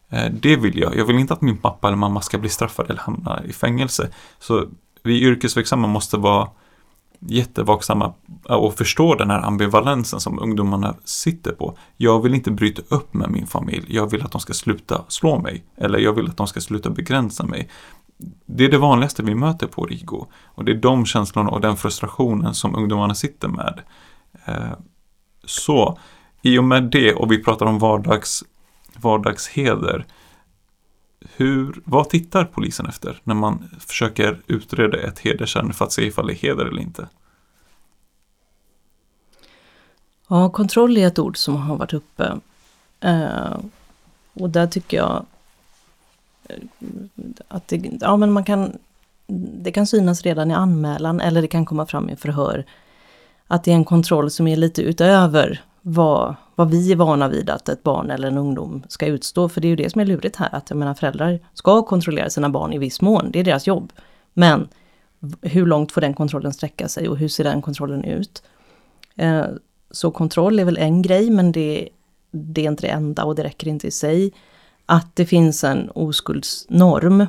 Eh, det vill jag. Jag vill inte att min pappa eller mamma ska bli straffad eller hamna i fängelse. Så vi yrkesverksamma måste vara jättevaksamma eh, och förstå den här ambivalensen som ungdomarna sitter på. Jag vill inte bryta upp med min familj. Jag vill att de ska sluta slå mig. Eller jag vill att de ska sluta begränsa mig. Det är det vanligaste vi möter på RIGO. Och det är de känslorna och den frustrationen som ungdomarna sitter med. Eh, så, i och med det, och vi pratar om vardags, vardagsheder, hur, vad tittar polisen efter när man försöker utreda ett hedersärende för att se ifall det är heder eller inte? Ja, kontroll är ett ord som har varit uppe. Eh, och där tycker jag eh, att det, ja, men man kan, det kan synas redan i anmälan eller det kan komma fram i förhör. Att det är en kontroll som är lite utöver vad, vad vi är vana vid att ett barn eller en ungdom ska utstå. För det är ju det som är lurigt här, att jag menar föräldrar ska kontrollera sina barn i viss mån, det är deras jobb. Men hur långt får den kontrollen sträcka sig och hur ser den kontrollen ut? Eh, så kontroll är väl en grej, men det, det är inte det enda och det räcker inte i sig. Att det finns en oskuldsnorm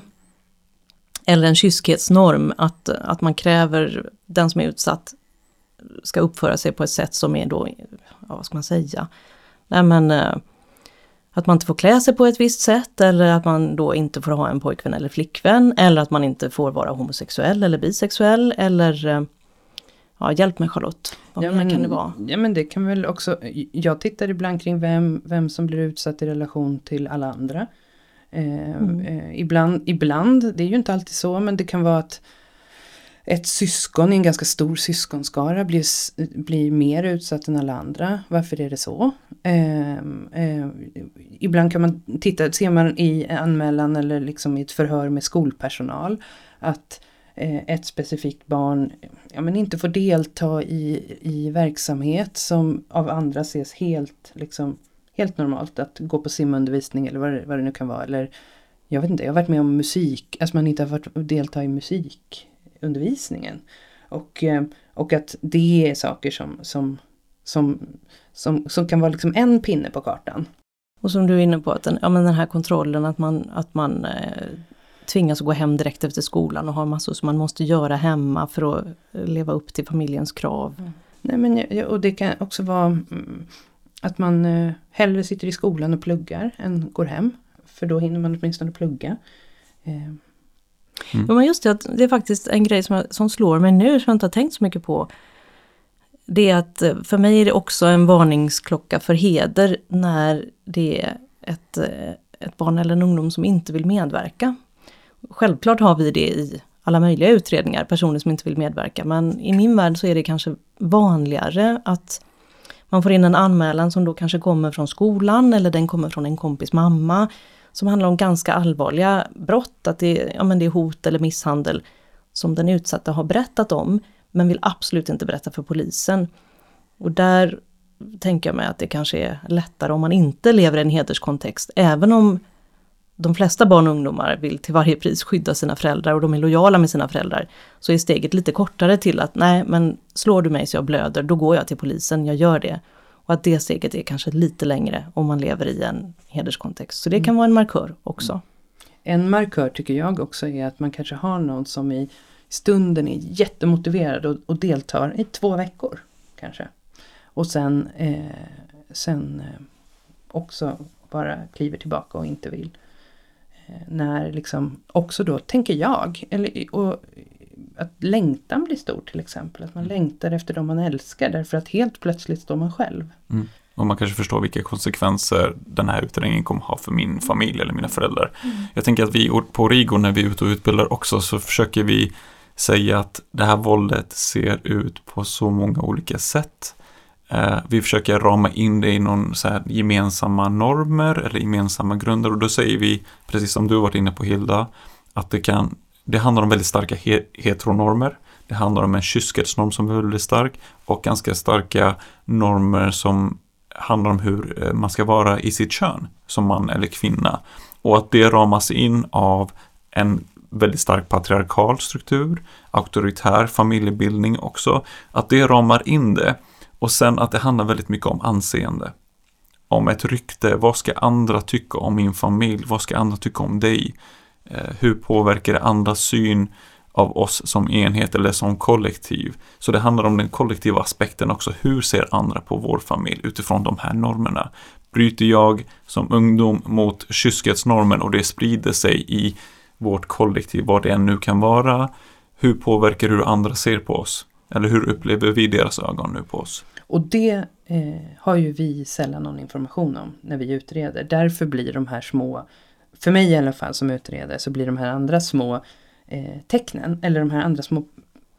eller en kyskhetsnorm, att, att man kräver den som är utsatt ska uppföra sig på ett sätt som är då, ja, vad ska man säga? Nej men eh, att man inte får klä sig på ett visst sätt eller att man då inte får ha en pojkvän eller flickvän eller att man inte får vara homosexuell eller bisexuell eller eh, Ja, hjälp mig Charlotte. Vad ja, men, kan det vara? Ja men det kan väl också, jag tittar ibland kring vem, vem som blir utsatt i relation till alla andra. Eh, mm. eh, ibland, ibland, det är ju inte alltid så, men det kan vara att ett syskon i en ganska stor syskonskara blir, blir mer utsatt än alla andra. Varför är det så? Eh, eh, ibland kan man titta, ser man i anmälan eller liksom i ett förhör med skolpersonal att eh, ett specifikt barn ja, men inte får delta i, i verksamhet som av andra ses helt, liksom, helt normalt. Att gå på simundervisning eller vad det, vad det nu kan vara. Eller, jag vet inte, jag har varit med om musik, alltså man inte har fått delta i musik undervisningen. Och, eh, och att det är saker som, som, som, som, som kan vara liksom en pinne på kartan. Och som du är inne på, att den, ja, men den här kontrollen att man, att man eh, tvingas gå hem direkt efter skolan och har massor som man måste göra hemma för att leva upp till familjens krav. Mm. Nej, men, och det kan också vara mm, att man eh, hellre sitter i skolan och pluggar än går hem. för då hinner man åtminstone plugga. Eh, mm. Ja, men just det, det är faktiskt en grej som, som slår mig nu som jag inte har tänkt så mycket på. Det är att eh, för mig är det också en varningsklocka för heder när det är ett, eh, ett barn eller en ungdom som inte vill medverka. Självklart har vi det i alla möjliga utredningar, personer som inte vill medverka. Men i min värld så är det kanske vanligare att man får in en anmälan som då kanske kommer från skolan eller den kommer från en kompis mamma. Som handlar om ganska allvarliga brott, att det, ja, men det är hot eller misshandel som den utsatta har berättat om, men vill absolut inte berätta för polisen. Och där tänker jag mig att det kanske är lättare om man inte lever i en hederskontext, även om de flesta barn och ungdomar vill till varje pris skydda sina föräldrar och de är lojala med sina föräldrar. Så är steget lite kortare till att nej men slår du mig så jag blöder, då går jag till polisen, jag gör det. Och att det steget är kanske lite längre om man lever i en hederskontext. Så det kan vara en markör också. En markör tycker jag också är att man kanske har någon som i stunden är jättemotiverad och, och deltar i två veckor. kanske. Och sen, eh, sen eh, också bara kliver tillbaka och inte vill. Eh, när liksom också då, tänker jag, eller, och, att längtan blir stor till exempel. Att man mm. längtar efter de man älskar därför att helt plötsligt står man själv. Mm. Och man kanske förstår vilka konsekvenser den här utredningen kommer ha för min familj eller mina föräldrar. Mm. Jag tänker att vi på Rigo när vi är ute och utbildar också så försöker vi säga att det här våldet ser ut på så många olika sätt. Eh, vi försöker rama in det i någon så här gemensamma normer eller gemensamma grunder och då säger vi, precis som du varit inne på Hilda, att det kan, det handlar om väldigt starka heteronormer. Det handlar om en kyskhetsnorm som är väldigt stark och ganska starka normer som handlar om hur eh, man ska vara i sitt kön som man eller kvinna. Och att det ramas in av en väldigt stark patriarkal struktur, auktoritär familjebildning också. Att det ramar in det och sen att det handlar väldigt mycket om anseende. Om ett rykte, vad ska andra tycka om min familj? Vad ska andra tycka om dig? Eh, hur påverkar det andras syn av oss som enhet eller som kollektiv? Så det handlar om den kollektiva aspekten också. Hur ser andra på vår familj utifrån de här normerna? Bryter jag som ungdom mot kyskhetsnormen och det sprider sig i vårt kollektiv, vad det än nu kan vara? Hur påverkar det hur andra ser på oss? Eller hur upplever vi deras ögon nu på oss? Och det eh, har ju vi sällan någon information om när vi utreder. Därför blir de här små, för mig i alla fall som utredare, så blir de här andra små eh, tecknen, eller de här andra små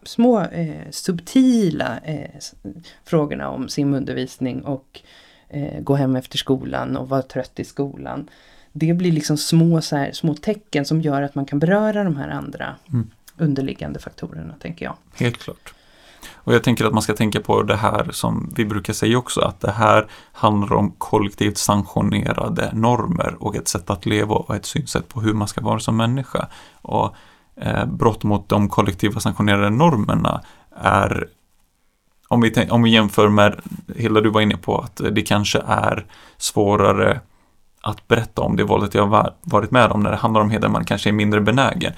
små eh, subtila eh, frågorna om simundervisning och eh, gå hem efter skolan och vara trött i skolan. Det blir liksom små, så här, små tecken som gör att man kan beröra de här andra mm. underliggande faktorerna, tänker jag. Helt klart. Och jag tänker att man ska tänka på det här som vi brukar säga också, att det här handlar om kollektivt sanktionerade normer och ett sätt att leva och ett synsätt på hur man ska vara som människa. Och eh, brott mot de kollektiva sanktionerade normerna är om vi, om vi jämför med, Hilda du var inne på att det kanske är svårare att berätta om det våldet jag varit med om när det handlar om heder, man kanske är mindre benägen.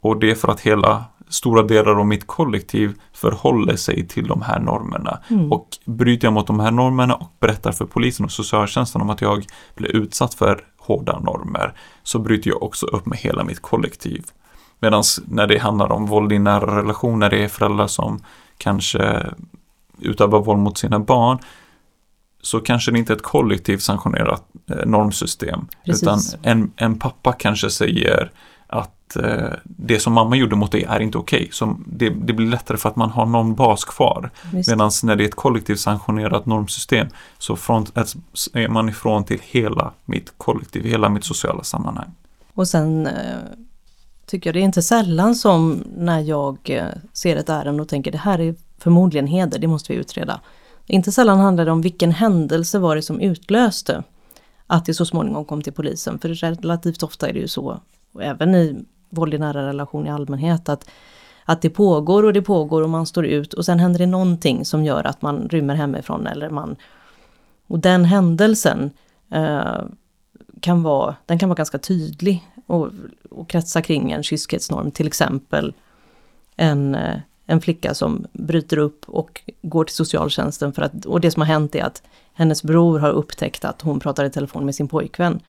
Och det är för att hela stora delar av mitt kollektiv förhåller sig till de här normerna. Mm. Och bryter jag mot de här normerna och berättar för polisen och socialtjänsten om att jag blir utsatt för hårda normer så bryter jag också upp med hela mitt kollektiv. Medan när det handlar om våld i nära relationer, det är föräldrar som kanske utövar våld mot sina barn, så kanske det inte är ett kollektivt sanktionerat eh, normsystem. Precis. Utan en, en pappa kanske säger att eh, det som mamma gjorde mot dig är inte okej. Okay. Det, det, blir lättare för att man har någon bas kvar. Medan när det är ett kollektivt sanktionerat normsystem så från, är man ifrån till hela mitt kollektiv, hela mitt sociala sammanhang. Och sen eh, tycker jag det är inte sällan som när jag eh, ser ett ärende och tänker det här är förmodligen heder, det måste vi utreda. Inte sällan handlar det om vilken händelse var det som utlöste att det så småningom kom till polisen. För relativt ofta är det ju så och även i våld i nära relation i allmänhet, att, att det pågår och det pågår och man står ut och sen händer det någonting som gör att man rymmer hemifrån eller man... Och den händelsen eh, kan vara, den kan vara ganska tydlig och, och kretsa kring en kyskhetsnorm, till exempel en, eh, en flicka som bryter upp och går till socialtjänsten för att, och det som har hänt är att hennes bror har upptäckt att hon pratar i telefon med sin pojkvän.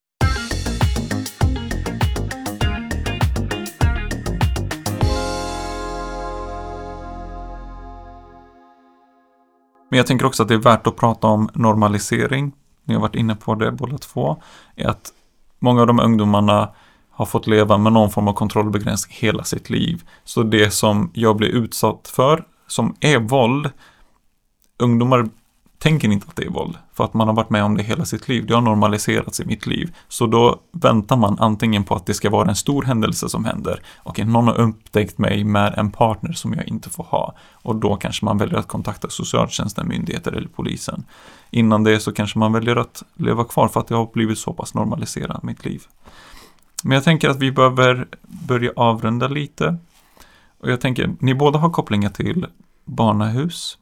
Men jag tänker också att det är värt att prata om normalisering. Ni har varit inne på det båda två. Är att många av de ungdomarna har fått leva med någon form av kontrollbegränsning hela sitt liv. Så det som jag blir utsatt för, som är våld, ungdomar tänker inte att det är våld. För att man har varit med om det hela sitt liv. Det har normaliserats i mitt liv. Så då väntar man antingen på att det ska vara en stor händelse som händer. Och någon har upptäckt mig med en partner som jag inte får ha. Och då kanske man väljer att kontakta socialtjänsten, myndigheter eller polisen. Innan det så kanske man väljer att leva kvar för att det har blivit så pass normaliserat i mitt liv. Men jag tänker att vi behöver börja avrunda lite. Och jag tänker, ni båda har kopplingar till barnahus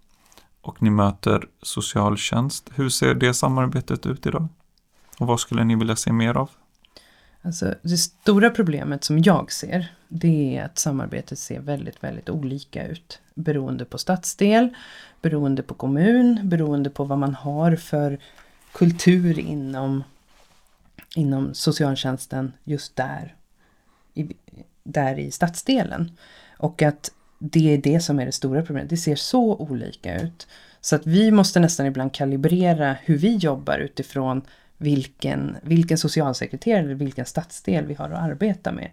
och ni möter socialtjänst. Hur ser det samarbetet ut idag? Och vad skulle ni vilja se mer av? Alltså, det stora problemet som jag ser, det är att samarbetet ser väldigt, väldigt olika ut. Beroende på stadsdel, beroende på kommun, beroende på vad man har för kultur inom, inom socialtjänsten just där. I, där i stadsdelen. Och att det är det som är det stora problemet. Det ser så olika ut. Så att vi måste nästan ibland kalibrera hur vi jobbar utifrån vilken, vilken socialsekreterare eller vilken stadsdel vi har att arbeta med.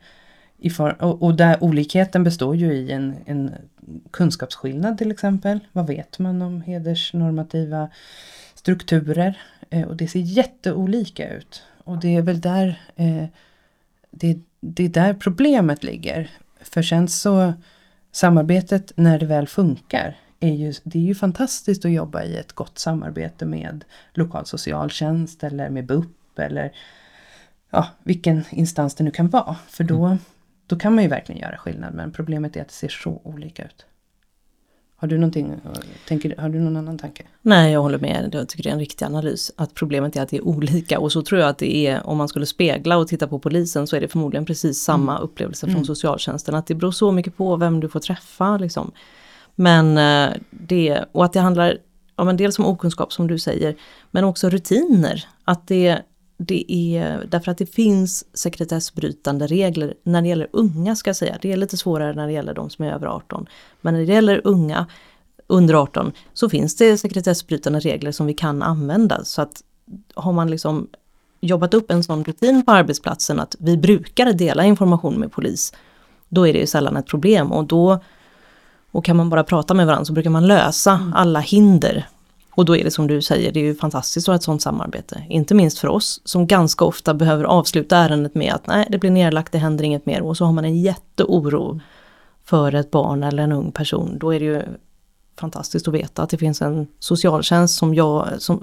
For, och, och, där olikheten består ju i en, en kunskapsskillnad till exempel. Vad vet man om hedersnormativa strukturer? Eh, och det ser jätteolika ut. Och det är väl där eh, det, det är där problemet ligger. För sen så samarbetet när det väl funkar är ju, det är ju fantastiskt att jobba i ett gott samarbete med lokal socialtjänst eller med BUP eller ja, vilken instans det nu kan vara. För då, mm. då kan man ju verkligen göra skillnad men problemet är att det ser så olika ut. Har du, någonting, tänker, har du någon annan tanke? Nej, jag håller med. Jag tycker det är en riktig analys. Att problemet är att det är olika. Och så tror jag att det är, om man skulle spegla och titta på polisen, så är det förmodligen precis samma mm. upplevelse från mm. socialtjänsten. Att det beror så mycket på vem du får träffa. Liksom. Men eh, det, och att det handlar ja, men dels om okunskap som du säger, men också rutiner. Att det, det är därför att det finns sekretessbrytande regler när det gäller unga ska jag säga. Det är lite svårare när det gäller de som är över 18. Men när det gäller unga under 18 så finns det sekretessbrytande regler som vi kan använda. Så att har man liksom jobbat upp en sån rutin på arbetsplatsen att vi brukar dela information med polis, då är det ju sällan ett problem och då och kan man bara prata med varandra så brukar man lösa mm. alla hinder. Och då är det som du säger, det är ju fantastiskt att ha ett sådant samarbete. Inte minst för oss som ganska ofta behöver avsluta ärendet med att nej, det blir nedlagt, det händer inget mer. Och så har man en jätteoro för ett barn eller en ung person. Då är det ju fantastiskt att veta att det finns en socialtjänst som, jag, som,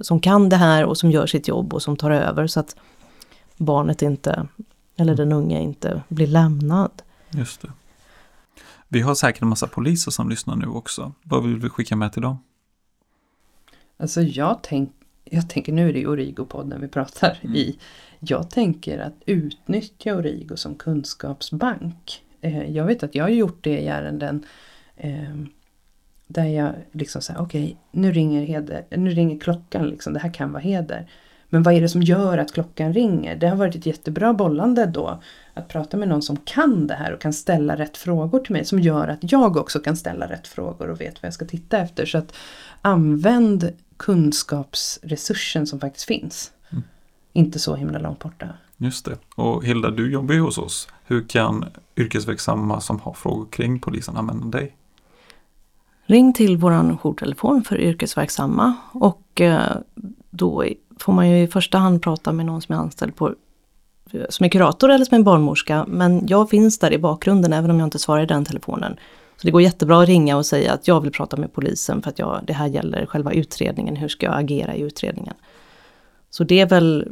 som kan det här och som gör sitt jobb och som tar över så att barnet inte, eller den unga inte blir lämnad. Just det. Vi har säkert en massa poliser som lyssnar nu också. Vad vill vi skicka med till dem? Alltså jag, tänk, jag tänker, nu är det Origo-podden vi pratar mm. i. Jag tänker att utnyttja Origo som kunskapsbank. Eh, jag vet att jag har gjort det i ärenden eh, där jag liksom säger okej, okay, nu ringer heder, nu ringer klockan liksom, det här kan vara heder. Men vad är det som gör att klockan ringer? Det har varit ett jättebra bollande då. Att prata med någon som kan det här och kan ställa rätt frågor till mig. Som gör att jag också kan ställa rätt frågor och vet vad jag ska titta efter. Så att använd kunskapsresursen som faktiskt finns. Mm. Inte så himla långt borta. Just det. Och Hilda, du jobbar ju hos oss. Hur kan yrkesverksamma som har frågor kring polisen använda dig? Ring till vår jourtelefon för yrkesverksamma och eh, då får man ju i första hand prata med någon som är anställd på som är kurator eller som är barnmorska. Men jag finns där i bakgrunden även om jag inte svarar i den telefonen. Det går jättebra att ringa och säga att jag vill prata med polisen för att jag, det här gäller själva utredningen. Hur ska jag agera i utredningen? Så det är väl,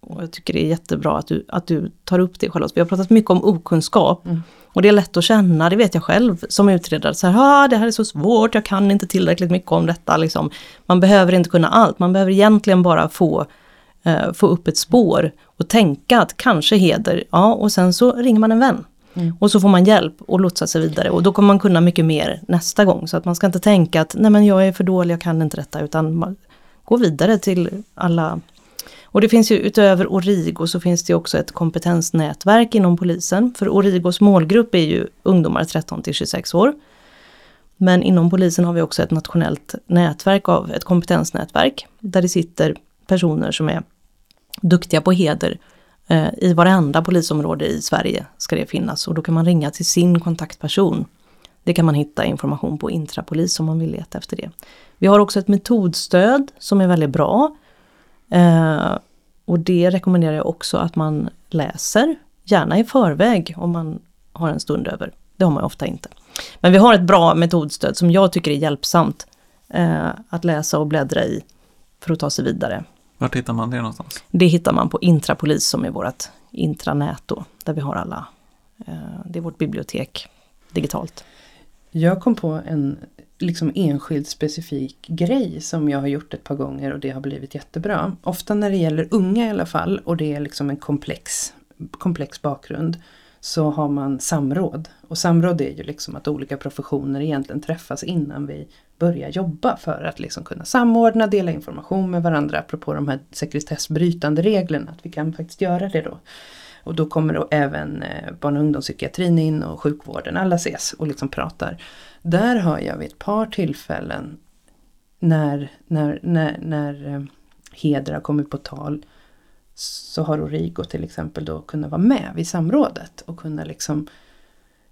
och jag tycker det är jättebra att du, att du tar upp det Charlotte. Vi har pratat mycket om okunskap. Mm. Och det är lätt att känna, det vet jag själv som utredare. Så här, ah, det här är så svårt, jag kan inte tillräckligt mycket om detta. Liksom. Man behöver inte kunna allt, man behöver egentligen bara få, eh, få upp ett spår och tänka att kanske heder, ja och sen så ringer man en vän. Mm. Och så får man hjälp och lotsa sig vidare och då kommer man kunna mycket mer nästa gång. Så att man ska inte tänka att nej men jag är för dålig, jag kan inte detta utan man, gå vidare till alla och det finns ju utöver Origo så finns det också ett kompetensnätverk inom polisen. För Origos målgrupp är ju ungdomar 13 till 26 år. Men inom polisen har vi också ett nationellt nätverk av ett kompetensnätverk där det sitter personer som är duktiga på heder. Eh, I varenda polisområde i Sverige ska det finnas och då kan man ringa till sin kontaktperson. Det kan man hitta information på Intrapolis om man vill leta efter det. Vi har också ett metodstöd som är väldigt bra. Eh, och det rekommenderar jag också att man läser, gärna i förväg om man har en stund över. Det har man ofta inte. Men vi har ett bra metodstöd som jag tycker är hjälpsamt eh, att läsa och bläddra i för att ta sig vidare. Vart hittar man det någonstans? Det hittar man på Intrapolis som är vårt intranät då, där vi har alla. Eh, det är vårt bibliotek digitalt. Jag kom på en liksom enskild specifik grej som jag har gjort ett par gånger och det har blivit jättebra. Ofta när det gäller unga i alla fall och det är liksom en komplex, komplex bakgrund så har man samråd. Och samråd är ju liksom att olika professioner egentligen träffas innan vi börja jobba för att liksom kunna samordna, dela information med varandra apropå de här sekretessbrytande reglerna. Att vi kan faktiskt göra det då. Och då kommer då även eh, barn och ungdomspsykiatrin in och sjukvården, alla ses och liksom pratar. Där har jag vid ett par tillfällen när, när, när, när eh, heder har kommit på tal så har Origo till exempel då kunnat vara med vid samrådet och kunna liksom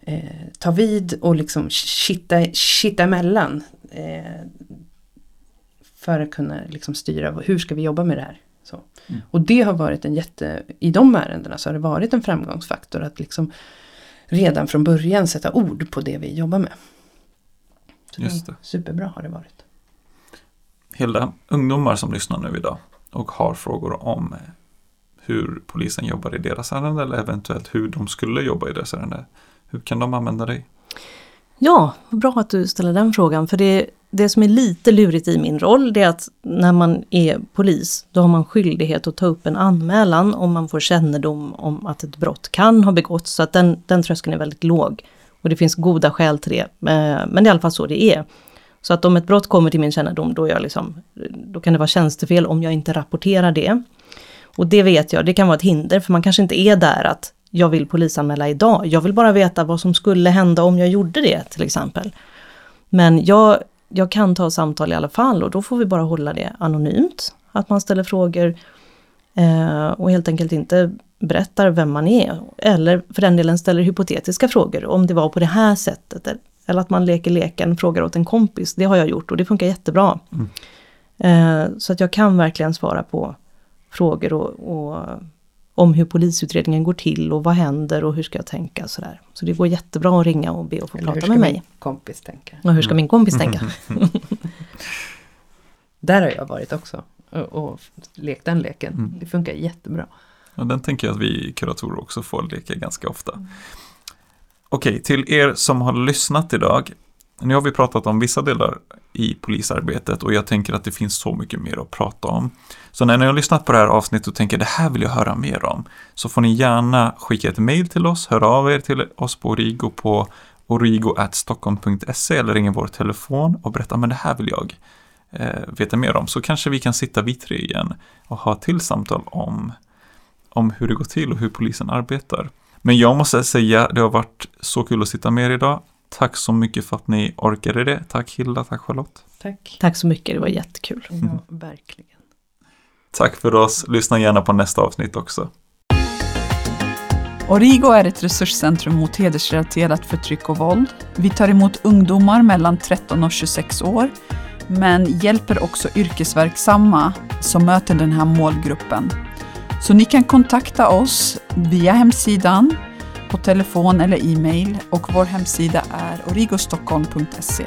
eh, ta vid och liksom kitta, kitta emellan. Eh, för att kunna liksom styra hur ska vi jobba med det här. Så. Mm. Och det har varit en jätte, i de ärendena så har det varit en framgångsfaktor att liksom redan från början sätta ord på det vi jobbar med. Så Just det. Superbra har det varit. Hilda, ungdomar som lyssnar nu idag och har frågor om hur polisen jobbar i deras ärende eller eventuellt hur de skulle jobba i deras ärende. Hur kan de använda dig? Ja, bra att du ställer den frågan. För det, det som är lite lurigt i min roll det är att när man är polis då har man skyldighet att ta upp en anmälan om man får kännedom om att ett brott kan ha begåtts. Så att den, den tröskeln är väldigt låg. Och det finns goda skäl till det. Eh, men det är i alla fall så det är. Så att om ett brott kommer till min kännedom då, jag liksom, då kan det vara tjänstefel om jag inte rapporterar det. Och det vet jag, det kan vara ett hinder för man kanske inte är där att jag vill polisanmäla idag. Jag vill bara veta vad som skulle hända om jag gjorde det till exempel. Men jag, jag kan ta samtal i alla fall och då får vi bara hålla det anonymt. Att man ställer frågor eh, och helt enkelt inte berättar vem man är. Eller för den delen ställer hypotetiska frågor om det var på det här sättet. Eller att man leker leken, frågar åt en kompis. Det har jag gjort och det funkar jättebra. Mm. Eh, så att jag kan verkligen svara på frågor och, och, om hur polisutredningen går till och vad händer och hur ska jag tänka sådär. Så det går jättebra att ringa och be att få Eller prata med mig. Hur ska min kompis tänka? Och hur ska min kompis mm. tänka? Där har jag varit också och, och lekt den leken. Mm. Det funkar jättebra. Ja, den tänker jag att vi kuratorer också får leka ganska ofta. Mm. Okej, till er som har lyssnat idag. Nu har vi pratat om vissa delar i polisarbetet och jag tänker att det finns så mycket mer att prata om. Så när ni har lyssnat på det här avsnittet och tänker det här vill jag höra mer om så får ni gärna skicka ett mail till oss, Hör av er till oss på Origo på origo.stockholm.se eller ringa vår telefon och berätta men det här vill jag eh, veta mer om. Så kanske vi kan sitta vi tre igen och ha till samtal om, om hur det går till och hur polisen arbetar. Men jag måste säga, det har varit så kul att sitta med er idag. Tack så mycket för att ni orkade det. Tack Hilda, tack Charlotte. Tack. Tack så mycket, det var jättekul. Ja, verkligen. Tack för oss. Lyssna gärna på nästa avsnitt också. Origo är ett resurscentrum mot hedersrelaterat förtryck och våld. Vi tar emot ungdomar mellan 13 och 26 år, men hjälper också yrkesverksamma som möter den här målgruppen. Så ni kan kontakta oss via hemsidan, på telefon eller e-mail och vår hemsida är origostockholm.se.